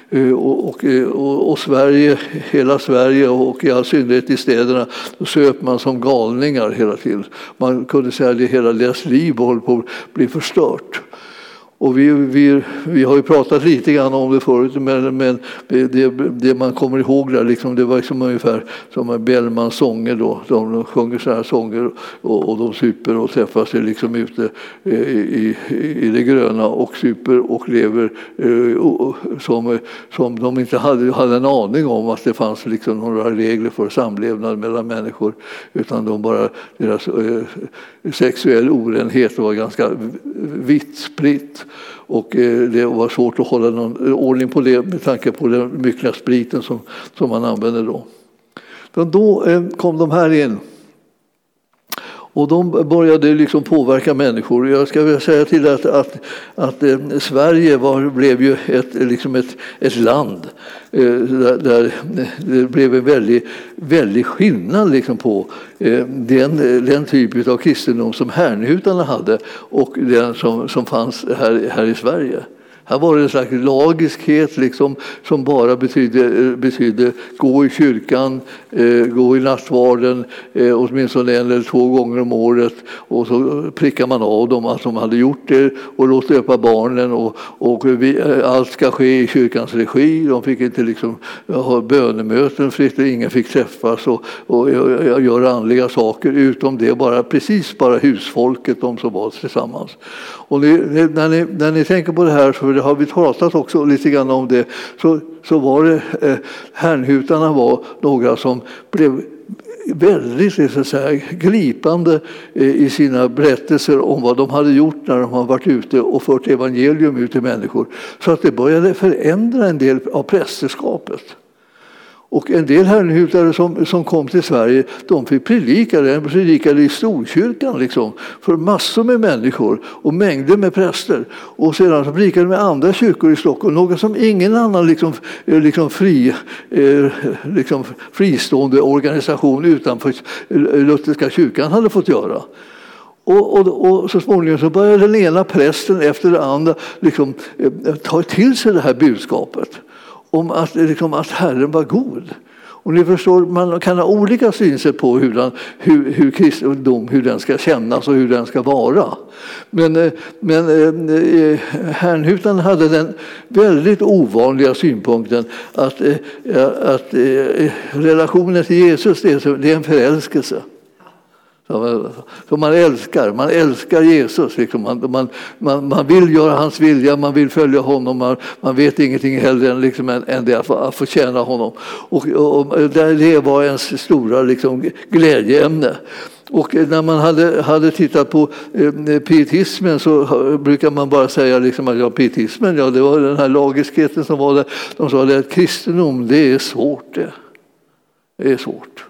Eh, och, och, eh, och, och, Sverige, hela Sverige och i all synnerhet i städerna, då söp man som galningar hela tiden. Man kunde säga att hela deras liv håller på att bli förstört. Och vi, vi, vi har ju pratat lite grann om det förut, men, men det, det man kommer ihåg där, liksom, det var liksom ungefär som Bellmans sånger. Då. De sjunger sådana här sånger och, och de super och träffar sig liksom ute i, i, i det gröna och super och lever eh, som, som de inte hade, hade en aning om att det fanns liksom några regler för samlevnad mellan människor. Utan de bara, deras eh, sexuell orenhet var ganska vitt spritt. Och eh, det var svårt att hålla någon eh, ordning på det med tanke på den myckna spriten som, som man använde då. Men då eh, kom de här in. Och de började liksom påverka människor. Jag ska väl säga till att, att, att eh, Sverige var, blev ju ett, liksom ett, ett land eh, där, där, eh, det blev en väldig, väldig skillnad liksom på eh, den, den typ av kristendom som härnhutarna hade och den som, som fanns här, här i Sverige. Här var det en slags lagiskhet liksom, som bara betydde, eh, betydde gå i kyrkan, eh, gå i nattvarden eh, åtminstone en eller två gånger om året och så prickar man av dem att de hade gjort det och låt döpa barnen och, och vi, eh, allt ska ske i kyrkans regi. De fick inte liksom eh, ha bönemöten fritt, ingen fick träffas och, och göra andliga saker utom det bara precis bara husfolket, de som var tillsammans. Och ni, när, ni, när ni tänker på det här så det har vi pratat också lite grann om det, så, så var det eh, härnhutarna var några som blev väldigt så säga, gripande eh, i sina berättelser om vad de hade gjort när de hade varit ute och fört evangelium ut till människor. Så att det började förändra en del av prästerskapet. Och en del herrnhutare som, som kom till Sverige de fick predika, de predikade i Storkyrkan liksom, för massor med människor och mängder med präster. Och sedan så predikade de med andra kyrkor i Stockholm, något som ingen annan liksom, eh, liksom fri, eh, liksom fristående organisation utanför eh, Lutherska kyrkan hade fått göra. Och, och, och, så småningom så började den ena prästen efter den andra liksom, ta till sig det här budskapet om att, liksom, att Herren var god. Och ni förstår, man kan ha olika synsätt på hur, den, hur, hur kristendom hur den ska kännas och hur den ska vara. Men, eh, men eh, Hernhutan hade den väldigt ovanliga synpunkten att, eh, att eh, relationen till Jesus det är en förälskelse. Som man älskar. Man älskar Jesus. Liksom. Man, man, man, man, vill göra hans vilja, man vill följa honom. Man, man vet ingenting hellre än, liksom, än, än det att, få, att få tjäna honom. Och, och, det var ens stora liksom, glädjeämne. Och när man hade, hade tittat på eh, pietismen så brukar man bara säga liksom att ja, pietismen, ja, det var den här lagiskheten som var där. De sa att kristendom, det är svårt det. Det är svårt.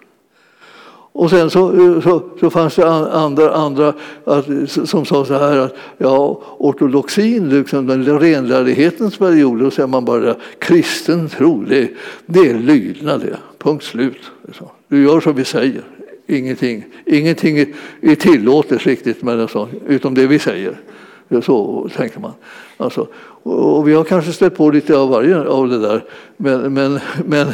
Och sen så, eh, så, så fanns det andra, andra att, som sa så här att ja, ortodoxin, liksom den renlärighetens period, då säger man bara kristen tro, det, det är lydnad det. Punkt slut. Du gör som vi säger. Ingenting, ingenting är tillåtet riktigt med en sån, utom det vi säger. Så tänker man. Alltså, och vi har kanske stött på lite av varje av det där. Men, men, men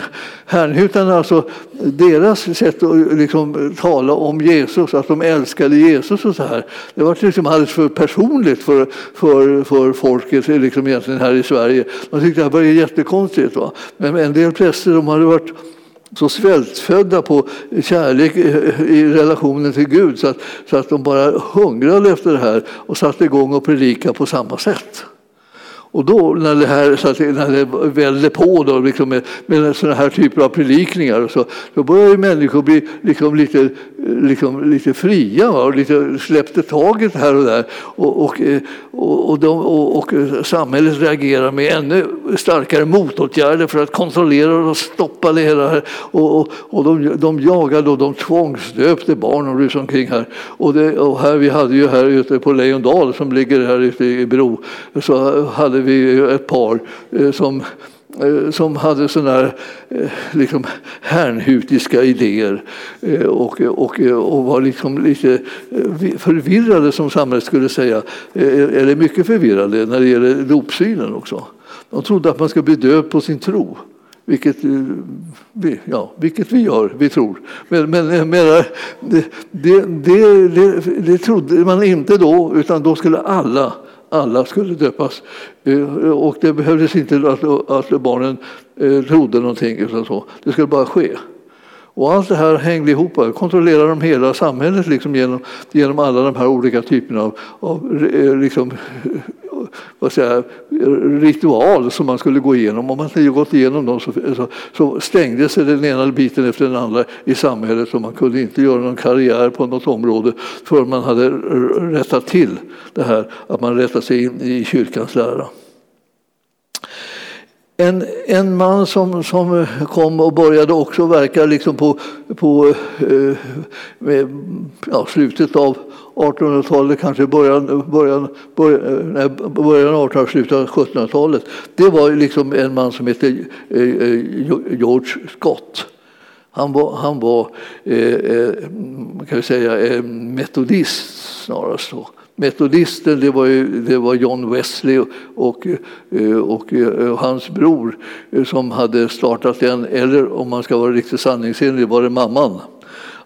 härnhutarna, alltså, deras sätt att liksom tala om Jesus, att de älskade Jesus och så här, det var liksom alldeles för personligt för, för, för folket liksom egentligen här i Sverige. Man tyckte det här var jättekonstigt. Va? Men en del präster de hade varit så svältfödda på kärlek i relationen till Gud så att, så att de bara hungrade efter det här och satte igång och predika på samma sätt. Och då när det, här, så att, när det vällde på då, liksom med, med sådana här typer av predikningar så, då började människor bli liksom lite, liksom lite fria va? och lite släppte taget här och där. Och, och, eh, och, och, de, och, och samhället reagerar med ännu starkare motåtgärder för att kontrollera och stoppa det hela. Och, och, och de, de jagade och de tvångsdöpte barn och rusade omkring här. Och, det, och här. Vi hade ju här ute på Lejondal som ligger här ute i Bro så hade hade vi ett par eh, som eh, som hade sådana här eh, liksom, härnhutiska idéer och, och, och var liksom lite förvirrade som samhället skulle säga, eller mycket förvirrade när det gäller dopsynen också. De trodde att man skulle bli död på sin tro. Vilket, vi, ja, vilket vi gör, vi tror. Men, men menar, det, det, det, det, trodde man inte då, utan då skulle alla alla skulle döpas. Eh, och det behövdes inte att, att barnen eh, trodde någonting. Utan så. Det skulle bara ske. Och allt det här hängde ihop. Kontrollerade de hela samhället liksom genom, genom alla de här olika typerna av, av eh, liksom, vad säger, ritual som man skulle gå igenom. Om man inte gått igenom dem så, så, så stängde sig den ena biten efter den andra i samhället och man kunde inte göra någon karriär på något område förrän man hade rättat till det här att man rättade sig in i kyrkans lära. En, en man som, som kom och började också verka liksom på, på eh, med, ja, slutet av 1800-talet, kanske början, början, början, nej, början av 1800 slutet av 1700-talet. Det var liksom en man som hette eh, eh, George Scott. Han var, han var eh, eh kan vi säga, eh, metodist snarast. Då metodisten det var, ju, det var John Wesley och, och, eh, och, och, hans bror eh, som hade startat den, eller om man ska vara riktigt sanningsenlig var det mamman.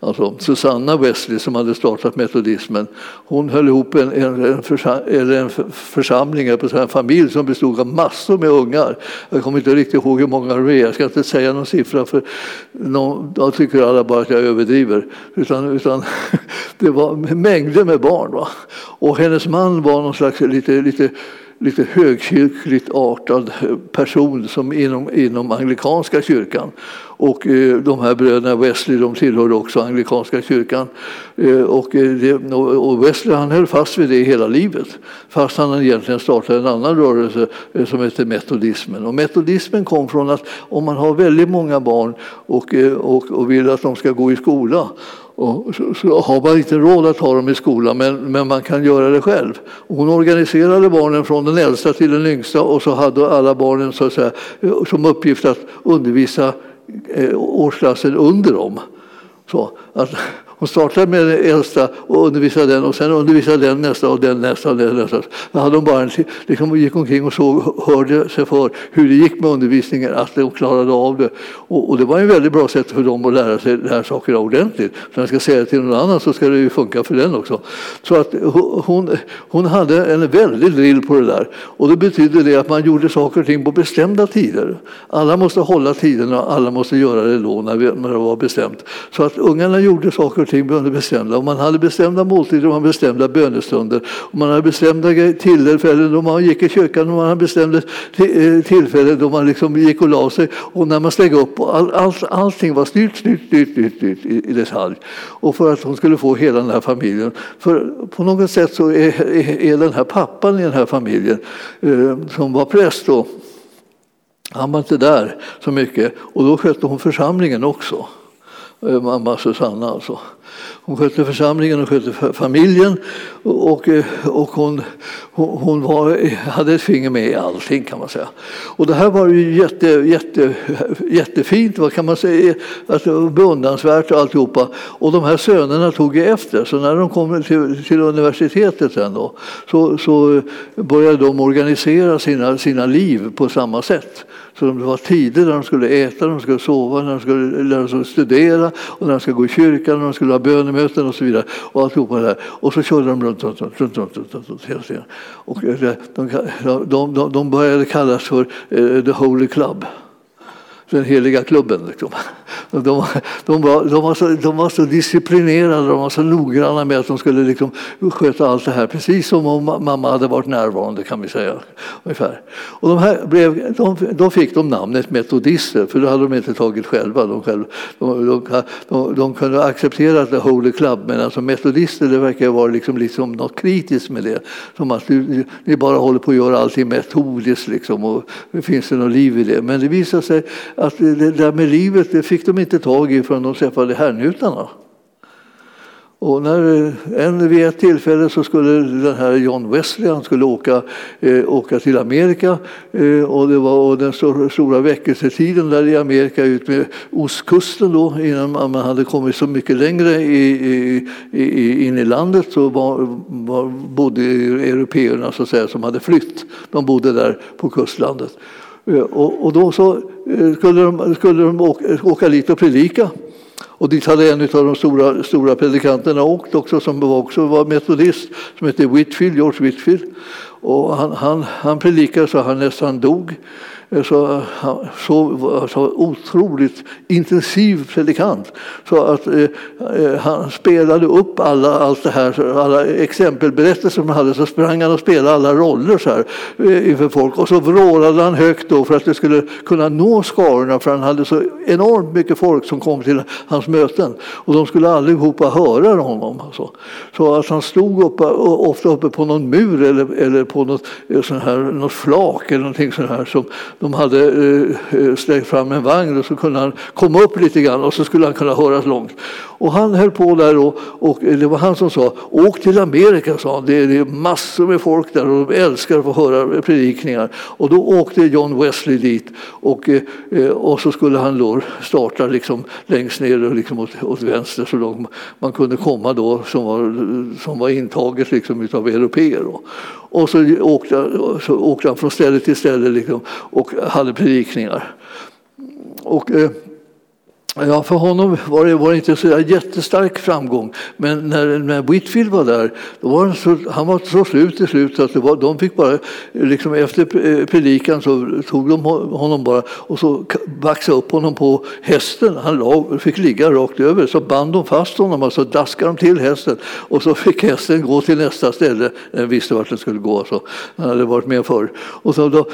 Alltså Susanna Wesley som hade startat metodismen, hon höll ihop en, en, en, försam, eller en församling, en familj som bestod av massor med ungar. Jag kommer inte riktigt ihåg hur många det är, jag ska inte säga någon siffra för någon, då tycker alla bara att jag överdriver. Utan, utan det var mängder med barn. Va? Och hennes man var någon slags lite, lite lite högkyrkligt artad person som inom, inom anglikanska kyrkan. Och eh, de här bröderna Wesley de tillhörde också anglikanska kyrkan. Eh, och, eh, det, och Wesley han höll fast vid det hela livet fast han egentligen startade en annan rörelse eh, som heter metodismen. Och metodismen kom från att om man har väldigt många barn och, eh, och, och vill att de ska gå i skola och så, så, har man inte råd att ha dem i skolan, men, men man kan göra det själv. Hon organiserade barnen från den äldsta till den yngsta och så hade alla barnen så att säga, eh, som uppgift att undervisa eh, årsklassen under dem. Så, att, hon startade med den äldsta och undervisade den och sen undervisade den nästa och den nästa. Och den nästa. Då hade hon bara en, liksom gick omkring och såg, hörde sig för hur det gick med undervisningen, att de klarade av det. Och, och det var ett väldigt bra sätt för dem att lära sig det här sakerna ordentligt. För när jag ska säga det till någon annan så ska det ju funka för den också. Så att hon, hon hade en väldig drill på det där. Och det betydde det att man gjorde saker och ting på bestämda tider. Alla måste hålla tiderna, och alla måste göra det då när, vi, när det var bestämt. Så att ungarna gjorde saker och ting någonting bestämda. Om man hade bestämda måltider och man bestämda bönestunder. Om man hade bestämda tillfällen då man gick i kyrkan och man hade bestämda eh, tillfällen då man liksom gick och la sig. Och när man steg upp. All, all, allting var styrt, styrt, styrt, styrt, styrt i, i detalj. Och för att hon skulle få hela den här familjen. För på något sätt så är, är, är den här pappan i den här familjen eh, som var präst då. Han var inte där så mycket och då skötte hon församlingen också. Eh, mamma Susanna alltså. Hon skötte församlingen och skötte familjen och, eh, och hon, hon var, hade ett finger med i allting kan man säga. Och det här var ju jätte, jätte, jättefint, vad kan man säga, alltså, beundransvärt och alltihopa. Och de här sönerna tog ju efter, så när de kom till, till universitetet sen då, så, så började de organisera sina, sina liv på samma sätt. Så det var tider när de skulle äta, när de skulle sova, när de skulle, när de skulle studera, och när de skulle gå i kyrkan, när de skulle ha bönemöten och så vidare. Och alltihopa det här. Och så körde de runt, runt, runt, runt, runt, runt, runt hela tiden. Och eh, de, de, de, de började kallas för eh, The Holy Club den heliga klubben. Liksom. De, de, var, de, var så, de var så disciplinerade, de var så noggranna med att de skulle liksom sköta allt det här precis som om mamma hade varit närvarande kan vi säga. Ungefär. Och de, här blev, de, då fick de namnet metodister, för det hade de inte tagit själva. De, själv, de, de, kunde acceptera The Holy Club, men alltså metodister det verkar vara liksom, liksom något kritiskt med det. Som att ni bara håller på att göra allting metodiskt liksom, och det finns det något liv i det. Men det visar sig att det där med livet det fick de inte tag i förrän de träffade herrnjutarna. Och när, eh, en, vid ett tillfälle så skulle den här John Wesley han skulle åka, eh, åka till Amerika eh, och det var den stora, stora väckelsetiden där i Amerika ut med ostkusten då innan man hade kommit så mycket längre i, i, i, in i landet så var, var, bodde européerna så att säga, som hade flytt. De bodde där på kustlandet. Eh, och, och då så eh, skulle de, skulle de åka, åka dit och predika. Och dit hade en av de stora, stora predikanterna åkt också som också var metodist som hette Whitfield, George Whitfield. Och han, han, han predikade så han nästan dog Eh, så, så, så otroligt intensiv predikant. Så att eh, eh han spelade upp alla, allt det här, alla exempelberättelser som han hade, så sprang han och spelade alla roller så här, eh, inför folk. Och så vrålade han högt då för att det skulle kunna nå skarorna, för han hade så enormt mycket folk som kom till hans möten. Och de skulle allihopa höra honom. Alltså. Så att han stod uppe, eh, ofta uppe på någon mur eller, eller på något, sån här, något flak eller någonting sånt här som de hade eh, eh, fram en vagn och så kunde han komma upp lite grann och så skulle han kunna höras långt. Och han höll på där och, och eh, det var han som sa åk till Amerika sa han. Det är, massor med folk där och de älskar att få höra predikningar. Och då åkte John Wesley dit och, eh, eh, och så skulle han då starta liksom längst ner och liksom åt, åt vänster så långt man kunde komma då som var, som var intaget liksom utav europeer. Och så åkte, så åkte han från ställe till ställe liksom och hade predikningar. Och, eh, Ja, för honom var det, var det inte så jättestark framgång. Men när, när Whitfield var där, då var han, så, han var så slut till slut att det var, de fick bara, liksom efter predikan så tog de honom bara och så baxade upp honom på hästen. Han lag, fick ligga rakt över. Så band de fast honom och så daskade de till hästen. Och så fick hästen gå till nästa ställe. Den visste vart den skulle gå. Så. Han hade varit med förr. Och så då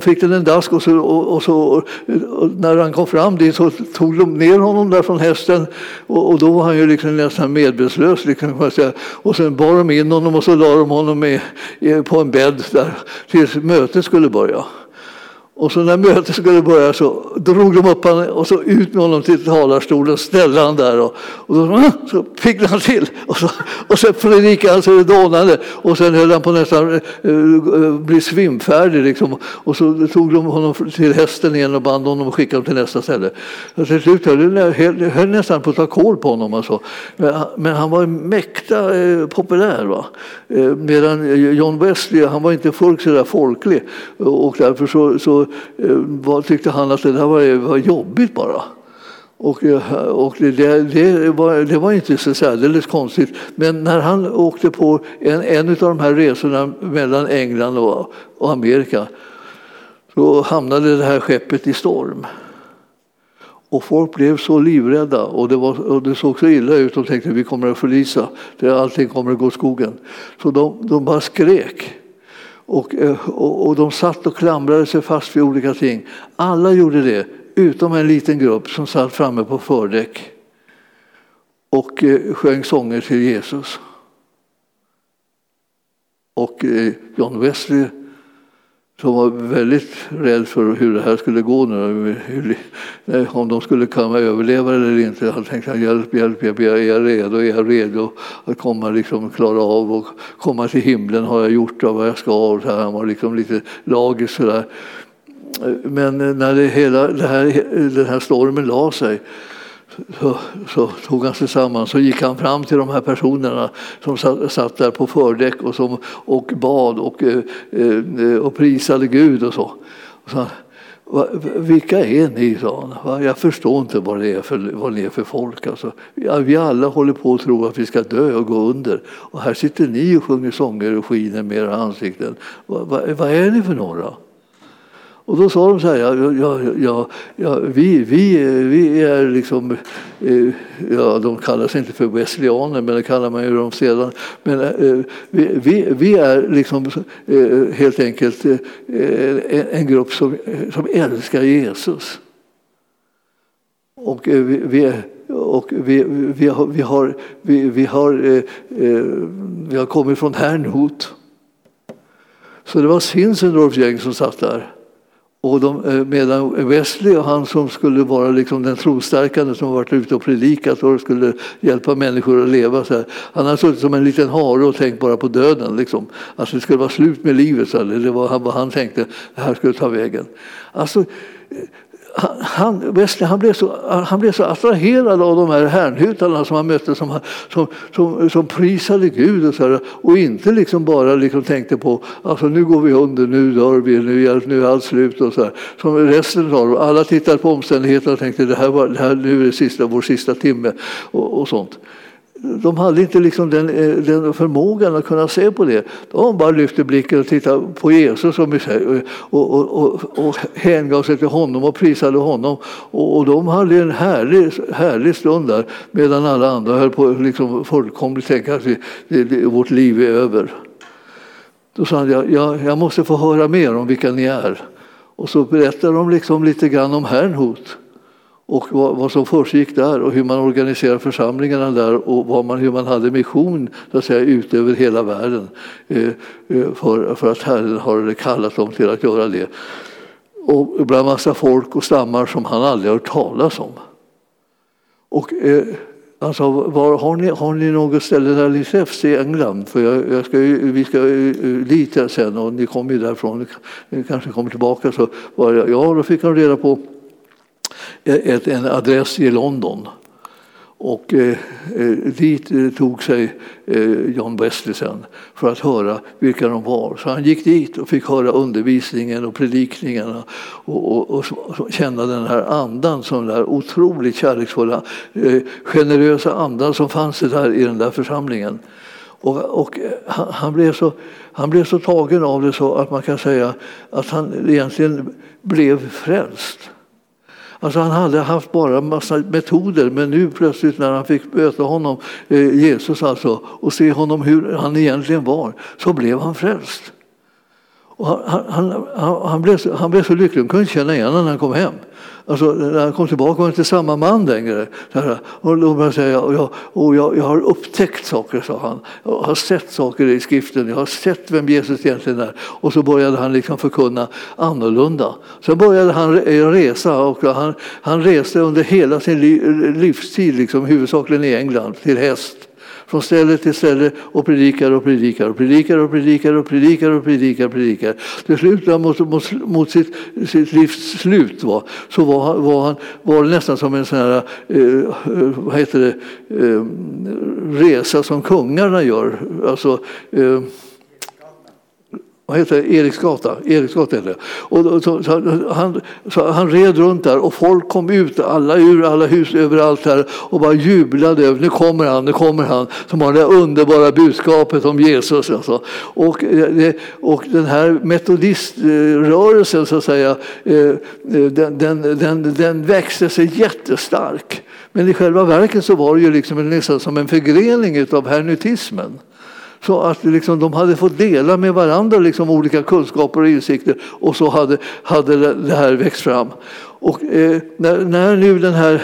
fick den en dask och, så, och, och så, och när han kom fram dit så tog de ner honom där från hästen och, och då var han ju liksom nästan medvetslös. Liksom, säga. Och sen bar de in honom och så la de honom med, på en bädd där tills mötet skulle börja. Och så när mötet skulle börja så drog de upp honom och så ut med honom till talarstolen, ställde han där och, och då så fick han till och så, och så predikade han så det dånade och sen höll han på nästan uh, bli svimfärdig liksom. och så tog de honom till hästen igen och band honom och skickade honom till nästa ställe. Så till slut höll, jag höll nästan på att ta koll på honom alltså. men, men han var mäkta uh, populär. Va? Uh, medan John Wesley han var inte fullt så där folklig och därför så, så Eh, tyckte han att det där var, var jobbigt bara. Och, och det, det, var, det var inte så särdeles konstigt. Men när han åkte på en, en av de här resorna mellan England och, och Amerika så hamnade det här skeppet i storm. Och folk blev så livrädda och det, var, och det såg så illa ut. De tänkte vi kommer att förlisa, allting kommer att gå skogen. Så de, de bara skrek. Och, eh, och, och de satt och klamrade sig fast vid olika ting. Alla gjorde det, utom en liten grupp som satt framme på fördäck och eh, sjöng sånger till Jesus. Och eh, John Wesley som var väldigt rädd för hur det här skulle gå nu, om de skulle kunna överleva eller inte. Han tänkte hjälp, hjälp, hjälp, jag är redo, jag är redo att komma, liksom, klara av och komma till himlen har jag gjort av vad jag ska. Och så här. Han var liksom lite lagisk sådär. Men när det hela, det här, den här stormen la sig så, så, tog han sig samman så gick han fram till de här personerna som satt, satt där på fördäck och, som, och bad och, eh, eh och prisade Gud och så. Och så vilka är ni? sa han. Jag förstår inte vad, det är för, vad ni är för folk. Alltså, vi alla håller på att tro att vi ska dö och gå under. Och här sitter ni och sjunger sånger och skiner med era ansikten. Vad, vad, vad är ni för några? Och då sa de så här, ja, ja, ja, ja vi, vi, vi är liksom, eh, ja, de kallar sig inte för wesleyaner, men det kallar man ju dem sedan. Men eh, vi, vi, vi är liksom eh, helt enkelt eh, en grupp som, som älskar Jesus. Och eh, vi, vi och vi, vi, har, vi, har, vi, vi, har, eh, vi har kommit från Herrnhut. Så det var Zinzendorfs gäng som satt där och de, eh, medan Wesley, han som skulle vara liksom den trostärkande som varit ute och predikat och skulle hjälpa människor att leva så här. Han har suttit som en liten hare och tänkt bara på döden. Liksom. Alltså det skulle vara slut med livet. Så här. Det var vad han tänkte, det här skulle ta vägen. Alltså, han, Wesley, han, blev så, han blev så attraherad av de här härnhutarna som han mötte som, som, som, som prisade Gud och, så här, och inte liksom bara liksom tänkte på alltså nu går vi under, nu dör vi, nu är, nu är allt slut. Och så här. Som resten av dem. Alla tittade på omständigheterna och tänkte det här, var, det här nu är det sista, vår sista timme och, och sånt de hade inte liksom den, eh, den, förmågan att kunna se på det. De bara lyfte blicken och tittade på Jesus och, och, och, och hängav sig till honom och prisade honom. Och, och de hade en härlig, härlig stund där medan alla andra höll på att liksom fullkomligt tänka att vi, det, det, vårt liv är över. Då sa han, jag, jag, jag måste få höra mer om vilka ni är. Och så berättade de liksom lite grann om Herrnhut och vad, vad som försiggick där och hur man organiserade församlingarna där och vad man, hur man hade mission så att säga, ut över hela världen eh, eh för, för att Herren har kallat dem till att göra det. Och bland massa folk och stammar som han aldrig hört talas om. Och, eh, han var, har, ni, har ni något ställe där ni träffs i England? För jag, jag ska, vi ska eh, dit sen och ni kommer ju därifrån, ni kanske kommer tillbaka. Så var jag, ja, då fick han reda på ett, en adress i London. Och eh, eh dit eh, tog sig eh, John Wesley sen för att höra vilka de var. Så han gick dit och fick höra undervisningen och predikningarna och, och, och, känna den här andan, som där otroligt kärleksfulla, eh, generösa andan som fanns där i den där församlingen. Och, och eh, han, han, blev så, han blev så tagen av det så att man kan säga att han egentligen blev frälst. Alltså han hade haft bara en massa metoder men nu plötsligt när han fick möta honom, eh, Jesus alltså, och se honom hur han egentligen var, så blev han frälst. Och han, han, han, han, blev så, han blev så lycklig, han kunde inte känna igen honom när han kom hem. Alltså, när han kom tillbaka var han inte samma man längre. Och då började säga, och jag, och jag, jag har upptäckt saker, sa han. Jag har sett saker i skriften, jag har sett vem Jesus egentligen är. Och så började han liksom förkunna annorlunda. Sen började han resa och han, han reste under hela sin livstid, liksom, huvudsakligen i England, till häst från ställe till ställe och predikar och predikar och predikar och predikar och predikar och predikar och predikar. Till slut mot, mot, mot sitt, sitt livs slut var, så var, var han var nästan som en sån här, eh, vad heter det, eh, resa som kungarna gör. Alltså, eh, vad heter det? Eriksgata. Eriksgata heter det. Och så, så, han, så han red runt där och folk kom ut, alla ur alla hus överallt här och bara jublade över nu kommer han, nu kommer han som har det underbara budskapet om Jesus. Alltså. Och, eh, och den här metodiströrelsen så att säga, eh, eh, den, den, den, den växte sig jättestark. Men i själva verket så var det ju liksom nästan som en förgrening av hernutismen. Så att liksom, de hade fått dela med varandra liksom, olika kunskaper och insikter och så hade, hade det här växt fram. Och eh, när, när nu den här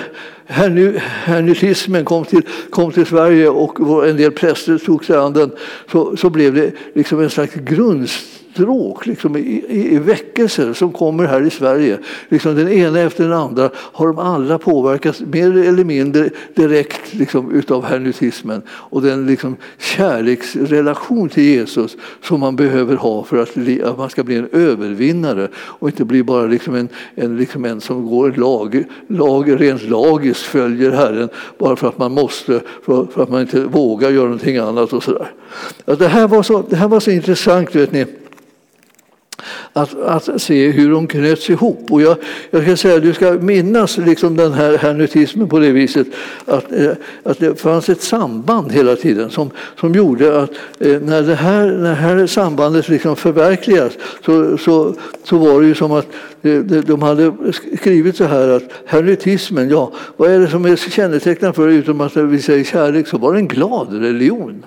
hernutismen kom till, kom till Sverige och en del präster tog sig an den så, så blev det liksom en slags grundst stråk liksom, i, i, i väckelser som kommer här i Sverige. Liksom den ena efter den andra har de alla påverkats mer eller mindre direkt liksom, utav hernutismen och den liksom, kärleksrelation till Jesus som man behöver ha för att, att man ska bli en övervinnare och inte bli bara liksom en, en, liksom en som går lag, lag, rent lagiskt följer Herren bara för att man måste, för, för att man inte vågar göra någonting annat. och sådär. Det, här var så, det här var så intressant. vet ni att, att se hur de knöts ihop. Och jag, jag ska säga, du ska minnas liksom den här hernutismen på det viset att, eh, att det fanns ett samband hela tiden som, som gjorde att eh, när det här, när det här sambandet liksom förverkligas så, så, så var det ju som att eh, de hade skrivit så här att hernutismen, ja, vad är det som är kännetecknande för utom att vi säger kärlek, så var det en glad religion.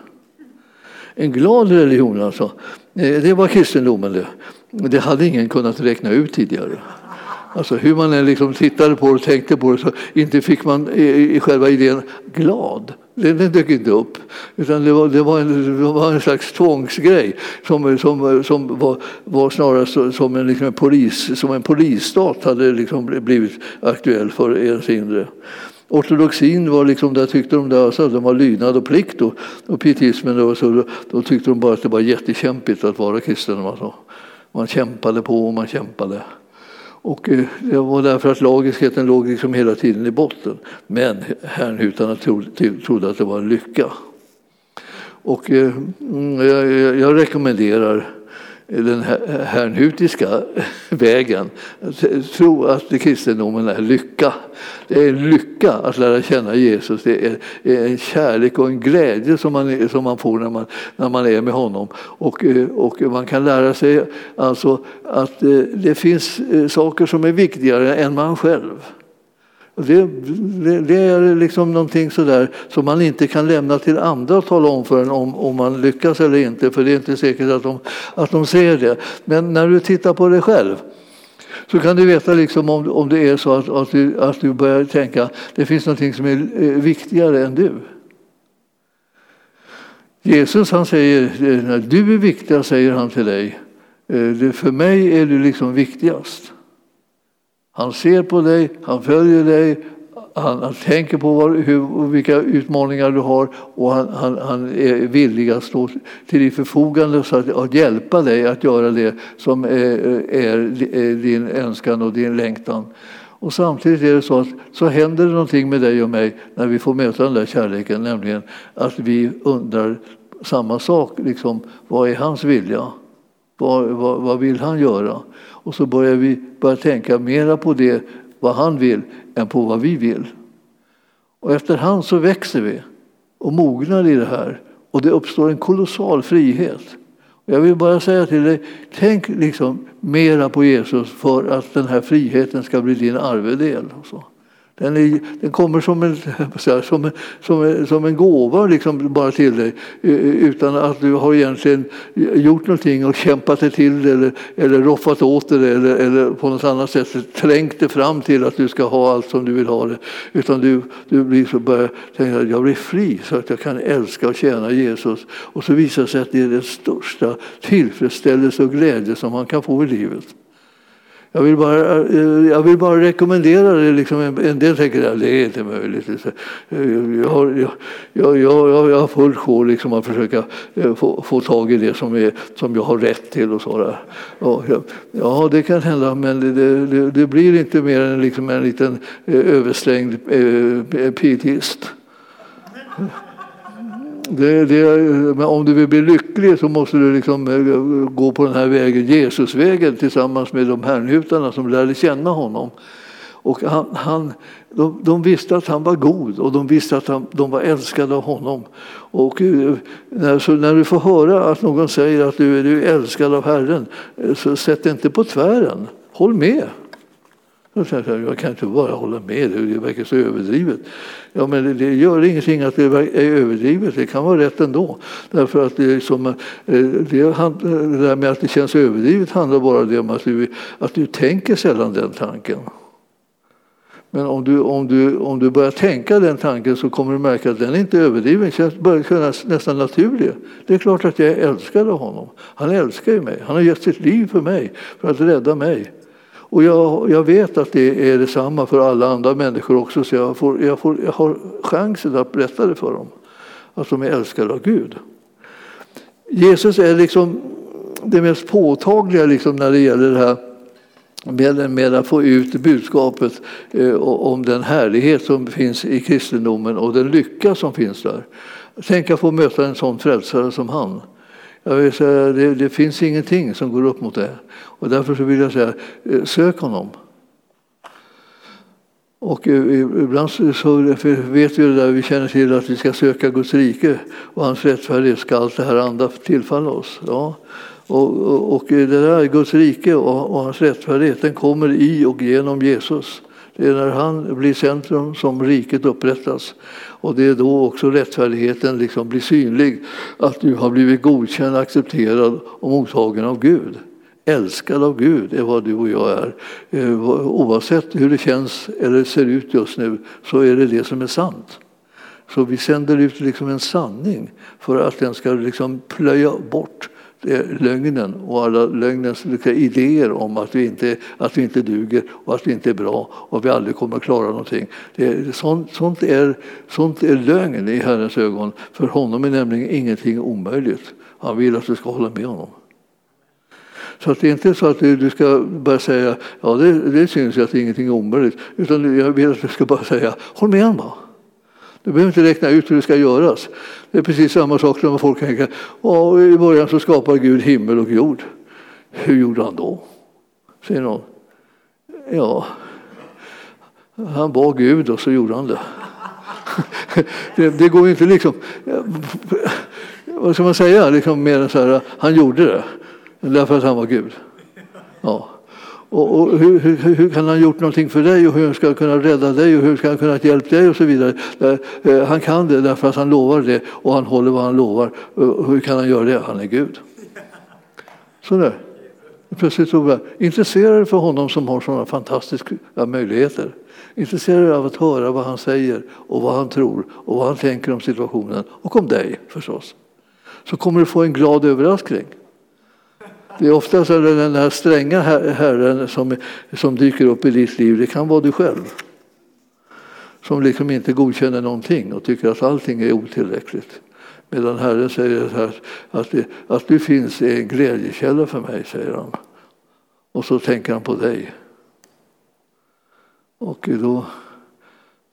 En glad religion alltså. Det var kristendomen det. Det hade ingen kunnat räkna ut tidigare. Alltså hur man än liksom tittade på det och tänkte på det så inte fick man i, i själva idén glad. Den, den dök inte upp. Utan det var, det var, en, det var en slags tvångsgrej som, som, som var, var snarast som en, liksom en, polis, som en polisstat hade liksom blivit aktuell för ens inre. Ortodoxin var liksom, där tyckte de där, alltså, de var lydnad och plikt och, och pietismen då, så, då tyckte de bara att det var jättekämpigt att vara kristen. Alltså. Man kämpade på och man kämpade. Och eh, det var därför att lagiskheten låg liksom hela tiden i botten. Men härnhutarna trodde att det var en lycka. Och eh, mm, jag rekommenderar den hernhutiska vägen. Tro att kristendomen är lycka. Det är en lycka att lära känna Jesus. Det är en kärlek och en glädje som man, som man får när man, när man är med honom. Och, eh, och man kan lära sig alltså att eh, det finns eh, saker som är viktigare än man själv. Det, det, det, är liksom någonting sådär som man inte kan lämna till andra att tala om för en om, om man lyckas eller inte, för det är inte säkert att de, att de ser det. Men när du tittar på dig själv så kan du veta liksom om, om det är så att, att, du, att du börjar tänka att det finns någonting som är eh, viktigare än du. Jesus han säger, du är viktigast. säger han till dig, eh, för mig är du liksom viktigast. Han ser på dig, han följer dig, han, han tänker på vad, hur, vilka utmaningar du har och han, han, han, är villig att stå till ditt förfogande så att, att hjälpa dig att göra det som är, är, är din önskan och din längtan. Och samtidigt är det så att så händer det någonting med dig och mig när vi får möta den där kärleken, nämligen att vi undrar samma sak, liksom, vad är hans vilja? Vad, vad, vad vill han göra? Och så börjar vi börja tänka mera på det, vad han vill, än på vad vi vill. Och efterhand så växer vi och mognar i det här och det uppstår en kolossal frihet. Jag vill bara säga till dig, tänk liksom mera på Jesus för att den här friheten ska bli din arvedel. Och så. Den, är, den kommer som en, som, en, som, en, som en gåva liksom bara till dig eh, eh, utan att du har egentligen gjort någonting och kämpat dig till det eller, eller roffat åt det eller, eller på något annat sätt trängt dig fram till att du ska ha allt som du vill ha det. Utan du, du blir så börjar tänka att jag blir fri så att jag kan älska och tjäna Jesus. Och så visar det sig att det är den största tillfredsställelse och glädje som man kan få i livet. Jag vill bara, jag vill bara rekommendera det. Liksom, en del tänker att det är inte möjligt. Jag har, jag, jag, jag, jag har fullt sjå liksom att försöka få, få tag i det som, är, som jag har rätt till. Och sådär. Ja, ja, det kan hända, men det, det, det blir inte mer än liksom en liten överslängd översträngd eh, pietist. Det, det, men om du vill bli lycklig så måste du liksom eh, gå på den här vägen, Jesusvägen tillsammans med de härnjutarna som lärde känna honom. Och han, han, de, de, visste att han var god och de visste att han, de var älskade av honom. Och eh, när, så när du får höra att någon säger att du, du är älskad av Herren, eh, så sätt inte på tvären. Håll med. Jag kan inte bara hålla med, dig, det verkar så överdrivet. Ja, men det gör ingenting att det är överdrivet, det kan vara rätt ändå. Därför att det, som, eh, det, handlar, det där med att det känns överdrivet handlar bara om att du, att du tänker sällan den tanken. Men om du, om, du, om du börjar tänka den tanken så kommer du märka att den är inte överdriven, den börjar kännas nästan naturlig. Det är klart att jag älskade honom. Han älskar ju mig. Han har gett sitt liv för mig, för att rädda mig. Och jag, jag, vet att det är detsamma för alla andra människor också så jag, får, jag, får, jag har chansen att berätta det för dem. Att de är älskade av Gud. Jesus är liksom det mest påtagliga liksom när det gäller det här med, med att få ut budskapet eh, om den härlighet som finns i kristendomen och den lycka som finns där. Tänk att få möta en sån frälsare som han. Jag vill säga, det, det, finns ingenting som går upp mot det. Och därför så vill jag säga, eh, sök honom. Och eh, ibland så vet vi det där, vi känner till att vi ska söka Guds rike och hans rättfärdighet ska allt det här andra tillfalla oss. Ja. Och, och, och det där Guds rike och, och hans rättfärdighet den kommer i och genom Jesus. Det är när han blir centrum som riket upprättas. Och det är då också rättfärdigheten liksom blir synlig. Att du har blivit godkänd, accepterad och mottagen av Gud. älskad av Gud är vad du och jag är. Eh, oavsett hur det känns eller ser ut just nu så är det det som är sant. Så vi sänder ut liksom en sanning för att den ska liksom plöja bort Eh, lögnen och alla lögnens idéer om att vi, inte, att vi inte duger och att vi inte är bra och att vi aldrig kommer att klara någonting. Det, sånt, sånt, är, sånt är lögn i Herrens ögon. För honom är nämligen ingenting omöjligt. Han vill att du ska hålla med honom. Så att det är inte så att du ska bara säga ja det, det syns ju att ingenting är omöjligt. Utan jag vill att du ska bara säga håll med honom. Du behöver inte räkna ut hur det ska göras. Det är precis samma sak som folk tänker. I början så skapar Gud himmel och jord. Hur gjorde han då? Säger någon. Ja, han var Gud och så gjorde han det. Det, det går inte liksom... Vad ska man säga? Liksom mer än så här, han gjorde det därför att han var Gud. Ja. Och, och hur, hur, hur, kan han ha gjort någonting för dig och hur ska han kunna rädda dig och hur ska han kunna hjälpa dig och så vidare. Eh, eh han kan det därför att han lovar det och han håller vad han lovar. Eh, hur kan han göra det? Han är Gud. Sådär. Plötsligt så jag intresserad för honom som har sådana fantastiska möjligheter. Intresserad av att höra vad han säger och vad han tror och vad han tänker om situationen och om dig förstås. Så kommer du få en glad överraskning. Det är ofta så den här stränga herren som, som dyker upp i ditt liv, det kan vara du själv. Som liksom inte godkänner någonting och tycker att allting är otillräckligt. Medan Herren säger här, att, det, att du finns är en glädjekälla för mig, säger han. Och så tänker han på dig. Och då,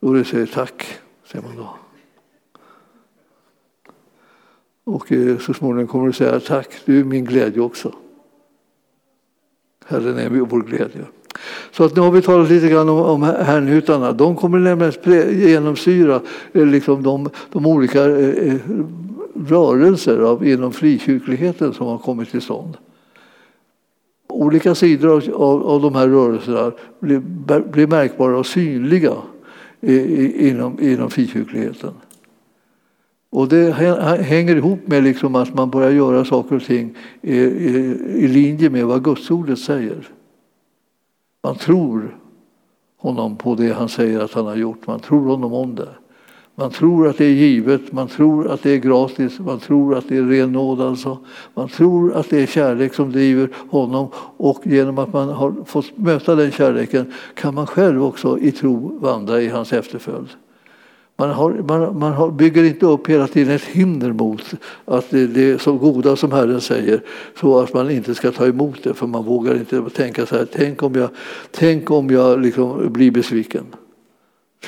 då du säger tack, säger man då. Och eh, så småningom kommer du säga tack, du är min glädje också. Herren är vår glädje. Så att nu har vi talat lite grann om, om härnhutarna. De kommer nämligen genomsyra eh, liksom de, de olika eh, eh, rörelser av, inom frikyrkligheten som har kommit till stånd. Olika sidor av, av, av de här rörelserna blir, blir märkbara och synliga i, i, inom, inom frikyrkligheten. Och det hänger ihop med liksom att man börjar göra saker och ting i, i, i linje med vad gudsordet säger. Man tror honom på det han säger att han har gjort. Man tror honom om det. Man tror att det är givet, man tror att det är gratis, man tror att det är ren nåd. Alltså. Man tror att det är kärlek som driver honom och genom att man har fått möta den kärleken kan man själv också i tro vandra i hans efterföljd. Man, har, man, man har, bygger inte upp hela tiden ett hinder mot att det, det är så goda som Herren säger så att man inte ska ta emot det för man vågar inte tänka så här, tänk om jag, tänk om jag liksom blir besviken.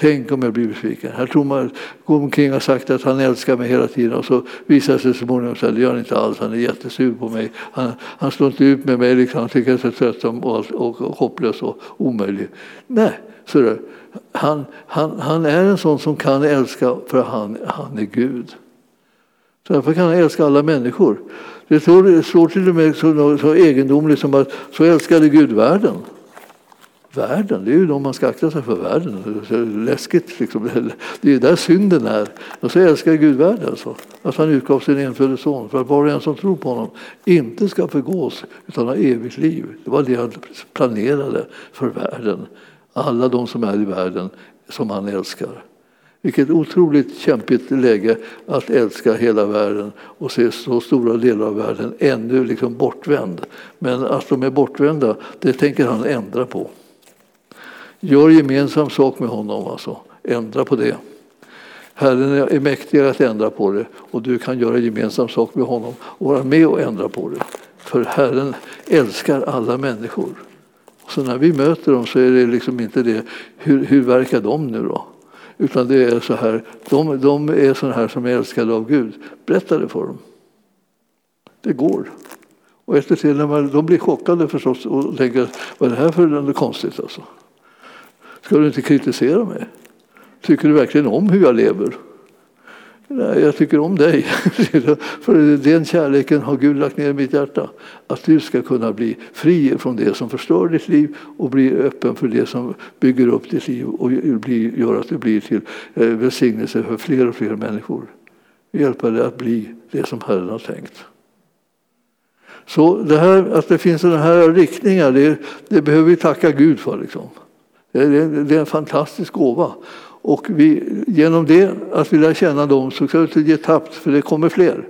Tänk om jag blir besviken. Här tror man går omkring och sagt att han älskar mig hela tiden och så visar det sig så småningom att det gör han inte alls. Han är jättesur på mig. Han, han står inte ut med mig. Liksom. Han tycker jag är så trött och, och, och hopplös och omöjlig. Nej, så. Han, han, han är en sån som kan älska för han, han är Gud. Så därför kan han älska alla människor. Det står, står till och med så, så egendomligt som att så älskade Gud världen. Världen, det är ju de man ska akta sig för. Världen, det är läskigt. Liksom. Det är där synden är. Och så älskar Gud världen. alltså. Att han utgav sin enfödde son för att var och en som tror på honom inte ska förgås utan ha evigt liv. Det var det han planerade för världen alla de som är i världen som han älskar. Vilket otroligt kämpigt läge att älska hela världen och se så stora delar av världen ännu liksom bortvänd. Men att de är bortvända, det tänker han ändra på. Gör gemensam sak med honom, alltså. ändra på det. Herren är mäktigare att ändra på det och du kan göra gemensam sak med honom och vara med och ändra på det. För Herren älskar alla människor. Så när vi möter dem så är det liksom inte det, hur, hur verkar de nu då? Utan det är så här, de, de är sådana här som är älskade av Gud. Berätta det för dem. Det går. Och efter till när man, de blir chockade förstås och tänker, vad är det här för något konstigt alltså? Ska du inte kritisera mig? Tycker du verkligen om hur jag lever? Nej, jag tycker om dig. För den kärleken har Gud lagt ner i mitt hjärta. Att du ska kunna bli fri från det som förstör ditt liv och bli öppen för det som bygger upp ditt liv och gör att du blir till eh, välsignelse för fler och fler människor. Hjälpa dig att bli det som Herren har tänkt. Så det här, att det finns sådana här riktningar, det, det behöver vi tacka Gud för. Liksom. Det, är, det är en fantastisk gåva. Och vi, genom det, att vi lär känna dem, så ska vi inte ge tappt, för det kommer fler.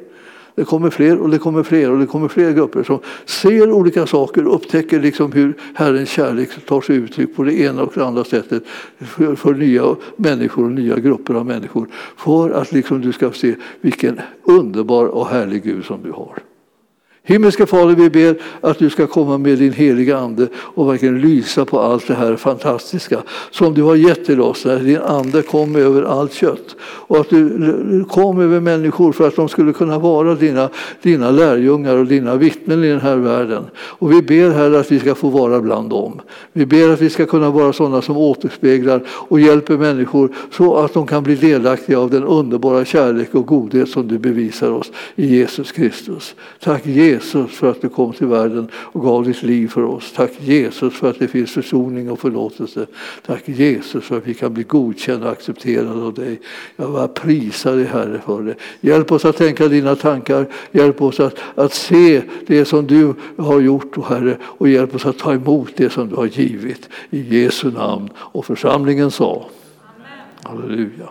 Det kommer fler och det kommer fler och det kommer fler grupper som ser olika saker och upptäcker liksom hur Herrens kärlek tar sig uttryck på det ena och det andra sättet för, för nya människor och nya grupper av människor. För att liksom du ska se vilken underbar och härlig Gud som du har. Himmelske Fader, vi ber att du ska komma med din heliga Ande och verkligen lysa på allt det här fantastiska som du har gett till oss när din Ande kom över allt kött. Och att du kom över människor för att de skulle kunna vara dina, dina lärjungar och dina vittnen i den här världen. Och vi ber här att vi ska få vara bland dem. Vi ber att vi ska kunna vara sådana som återspeglar och hjälper människor så att de kan bli delaktiga av den underbara kärlek och godhet som du bevisar oss i Jesus Kristus. Tack Jesus Jesus för att du kom till världen och gav ditt liv för oss. Tack Jesus för att det finns försoning och förlåtelse. Tack Jesus för att vi kan bli godkända och accepterade av dig. Jag bara prisar dig Herre för det. Hjälp oss att tänka dina tankar. Hjälp oss att, att se det som du har gjort Herre och hjälp oss att ta emot det som du har givit. I Jesu namn. Och församlingen sa Amen. Halleluja.